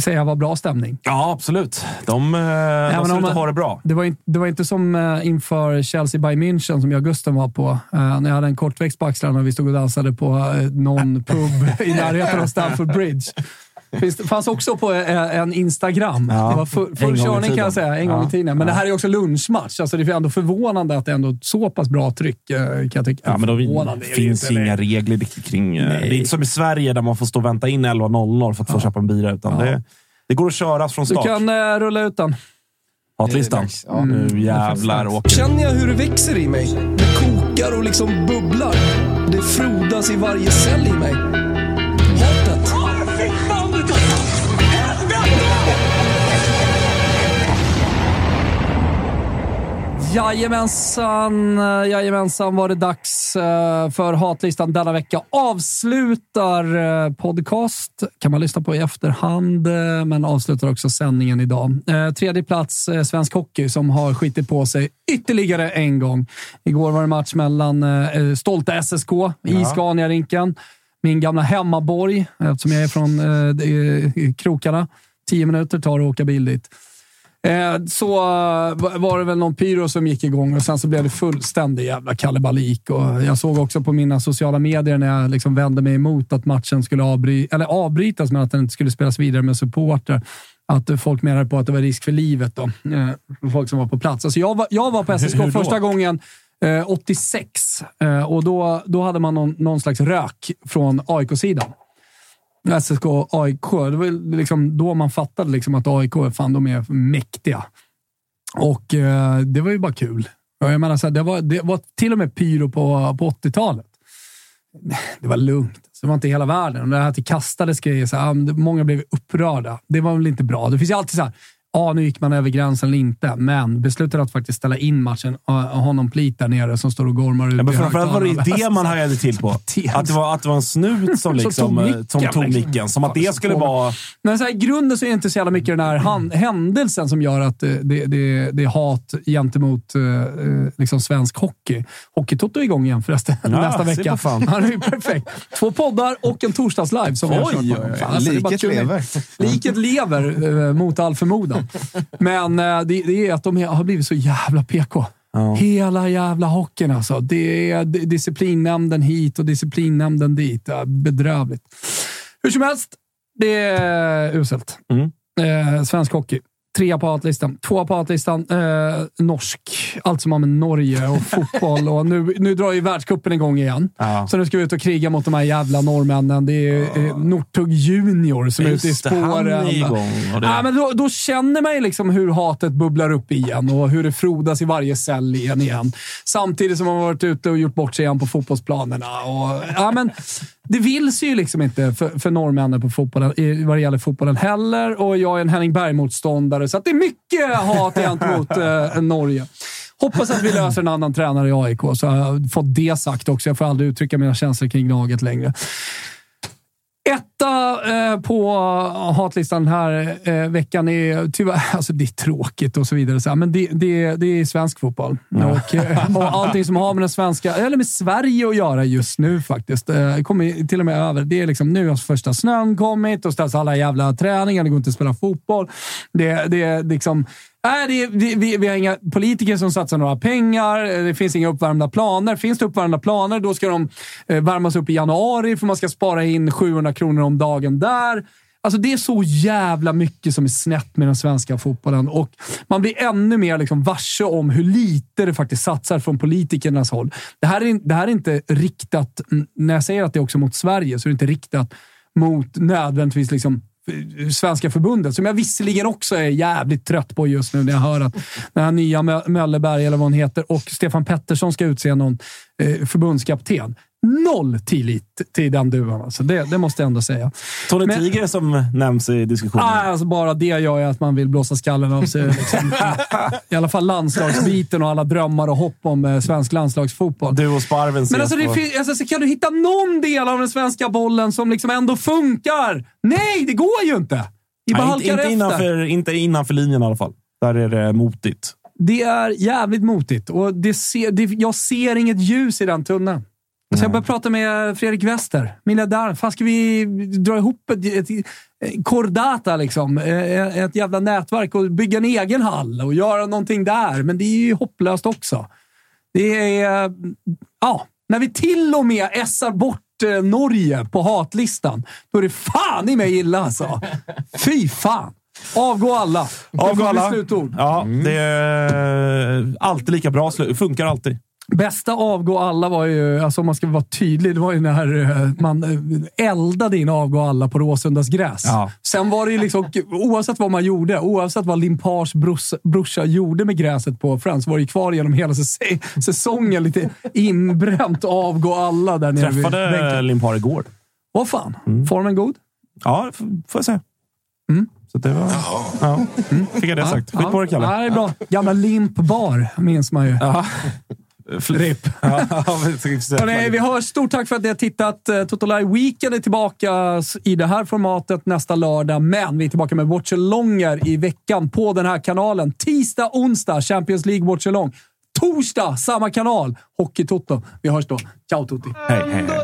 säga var bra stämning. Ja, absolut. De, eh, de ser ut att ha det bra. Det var, inte, det var inte som eh, inför Chelsea by München som jag och Gusten var på. eh, när jag hade en kortväxt på axlarna och vi stod och dansade på eh, någon pub i närheten av Stamford Bridge. Finns, det fanns också på eh, en Instagram. Ja, det var full, gång körning kan jag säga, en gång Ja. i tiden. Men det här är också lunchmatch. Alltså det är ändå förvånande att det är ändå så pass bra tryck eh, kan jag tycka. Ja, men då det finns inga nej. regler kring... eh, Nej. Det är inte som i Sverige där man får stå och vänta in 11.00 för att få köpa en bira. Utan det, det går att köras från Du start. kan eh, rulla ut den. Hatlistan. Nu jävlar åker Känner jag hur det växer i mig? Det kokar och liksom bubblar. Det frodas i varje cell i mig. Jajamensan, eh, jajamensan var det dags eh, för Hatlistan denna vecka. Avslutar eh, podcast, kan man lyssna på i efterhand, men avslutar också sändningen idag. Tredje plats, Svensk Hockey, som har skitit på sig ytterligare en gång. Igår var det match mellan stolta SSK i Ja. Scaniarinken. Min gamla hemmaborg, eftersom jag är från eh, krokarna. Tio minuter tar det att åka bil dit. Eh, så var det väl någon pyro som gick igång och sen så blev det fullständig jävla kalabalik. Och jag såg också på mina sociala medier när jag liksom vände mig emot att matchen skulle avbry eller avbrytas, men att den inte skulle spelas vidare med supporter. Att folk menade på att det var risk för livet. Då, eh, för folk som var på plats. Alltså jag, var, jag var på SSK första gången eh, 86 eh, och då, då hade man någon, någon slags rök från AIK-sidan. SSK och AIK. Det var liksom då man fattade liksom att AIK, fan de är mäktiga. Och eh, det var ju bara kul. Jag menar, så här, det, var, det var till och med pyro på, på 80-talet. Det var lugnt. Så det var inte hela världen. Och det här att det kastades grejer, så här, många blev upprörda. Det var väl inte bra. Det finns ju alltid så här, ja, nu gick man över gränsen eller inte, men beslutet att faktiskt ställa in matchen och ha honom plit där nere som står och gormar ut Ja, men framförallt var det det man hajade till på. Att det var, att det var en snut som, Som liksom, tog eh, micken, som tog liksom. micken. Som att det skulle vara... Men så här, i grunden så är det inte så jävla mycket den här han, händelsen som gör att eh, det, det, det är hat gentemot eh, liksom svensk hockey. Hockeytoto är igång igen förresten Ja, nästa vecka. fan. Det är ju perfekt. Två poddar och en torsdagslive som vi har kört alltså, Liket lever. Liket lever mot all förmodan. Men eh, det, det är att de har blivit så jävla PK. Hela jävla hockeyn alltså. Det är disciplinnämnden hit och disciplinnämnden dit. Ja, bedrövligt. Hur som helst, det är uselt. Eh, svensk hockey. Trea på hatlistan. Tvåa på hatlistan. Eh, norsk. Allt som har med Norge och fotboll. och nu, nu drar ju världscupen igång igen. Så nu ska vi ut och kriga mot de här jävla norrmännen. Det är eh, Northug Junior som är ute i Just spåren. igång Ja, men då, då känner man ju liksom hur hatet bubblar upp igen och hur det frodas i varje cell igen. igen. Samtidigt som man har varit ute och gjort bort sig igen på fotbollsplanerna. Och, ja, men, det vill sig ju liksom inte för, för norrmännen på fotbollen, vad det gäller fotbollen heller. Och jag är en Henning Berg-motståndare, så att det är mycket hat gentemot eh, Norge. Hoppas att vi löser en annan tränare i AIK, så har jag fått det sagt också. Jag får aldrig uttrycka mina känslor kring laget längre. Etta eh, på hatlistan den här eh, veckan är tyvärr, alltså det är tråkigt och så vidare, så här, men det, det, det är svensk fotboll. Och, eh, och allting som har med den svenska, eller med Sverige att göra just nu faktiskt. Eh, kommer till och med över. Det är liksom nu har första snön kommit och ställs alla jävla träningar. Det går inte att spela fotboll. Det, det är liksom Nej, det, är- det, vi, vi har inga politiker som satsar några pengar. Det finns inga uppvärmda planer. Finns det uppvärmda planer, då ska de eh, värmas upp i januari för man ska spara in 700 kronor om dagen där. Alltså det är så jävla mycket som är snett med den svenska fotbollen och man blir ännu mer liksom varse om hur lite det faktiskt satsar från politikernas håll. Det här är, det här är inte riktat, när jag säger att det är också mot Sverige, så är det inte riktat mot nödvändigtvis liksom Svenska förbundet, som jag visserligen också är jävligt trött på just nu när jag hör att den här nya Mö- eller vad hon heter, och Stefan Pettersson ska utse någon eh, förbundskapten. Noll tillit till den duon. Alltså. Det, det måste jag ändå säga. Tony Men- Tiger som nämns i diskussionen. Ah, alltså bara det gör ju att man vill blåsa skallen av sig. Liksom. I alla fall landslagsbiten och alla drömmar och hopp om eh, svensk landslagsfotboll. Du och Sparven Men alltså, det alltså, så kan du hitta någon del av den svenska bollen som liksom ändå funkar? Nej, det går ju inte! Vi bara Nej, inte, inte, innanför, inte innanför linjen i alla fall. Där är det motigt. Det är jävligt motigt och det ser, det, jag ser inget ljus i den tunneln. Så jag började prata med Fredrik Wester, miljardär. Fan, ska vi dra ihop ett, ett, ett Cordata, liksom. Eh, ett jävla nätverk och bygga en egen hall och göra någonting där? Men det är ju hopplöst också. Det är... Ja, när vi till och med essar bort eh, Norge på hatlistan, då är det fan i mig illa alltså. Fy fan! Avgå alla. Avgå alla. Slutord. Ja, det är alltid lika bra. Funkar alltid. Bästa avgå alla var ju, alltså om man ska vara tydlig, det var ju när eh, man eh, eldade in avgå alla på Råsundas gräs. Ja. Sen var det ju liksom, oavsett vad man gjorde, oavsett vad Limpars brorsa, brorsa gjorde med gräset på Friends, var det ju kvar genom hela säs- säsongen. Lite inbränt avgå alla där nere vid Träffade bänken. Limpar igår. Vad fan? Formen god? Ja, får jag säga. Så det var... Ja. Fick jag det sagt. Skit på det, Kalle. Ja, det är bra. Gamla Limp Bar minns man ju. Ja. Så- så- Hörrni, vi har stort tack för att ni har tittat. Eh, Toto Live Weekend är tillbaka i det här formatet nästa lördag, men vi är tillbaka med watchalonger i veckan på den här kanalen. Tisdag, onsdag Champions League watchalong. Torsdag, samma kanal. Hockey-Toto. Vi hörs då. Ciao Tutti! Hej, hej, hej.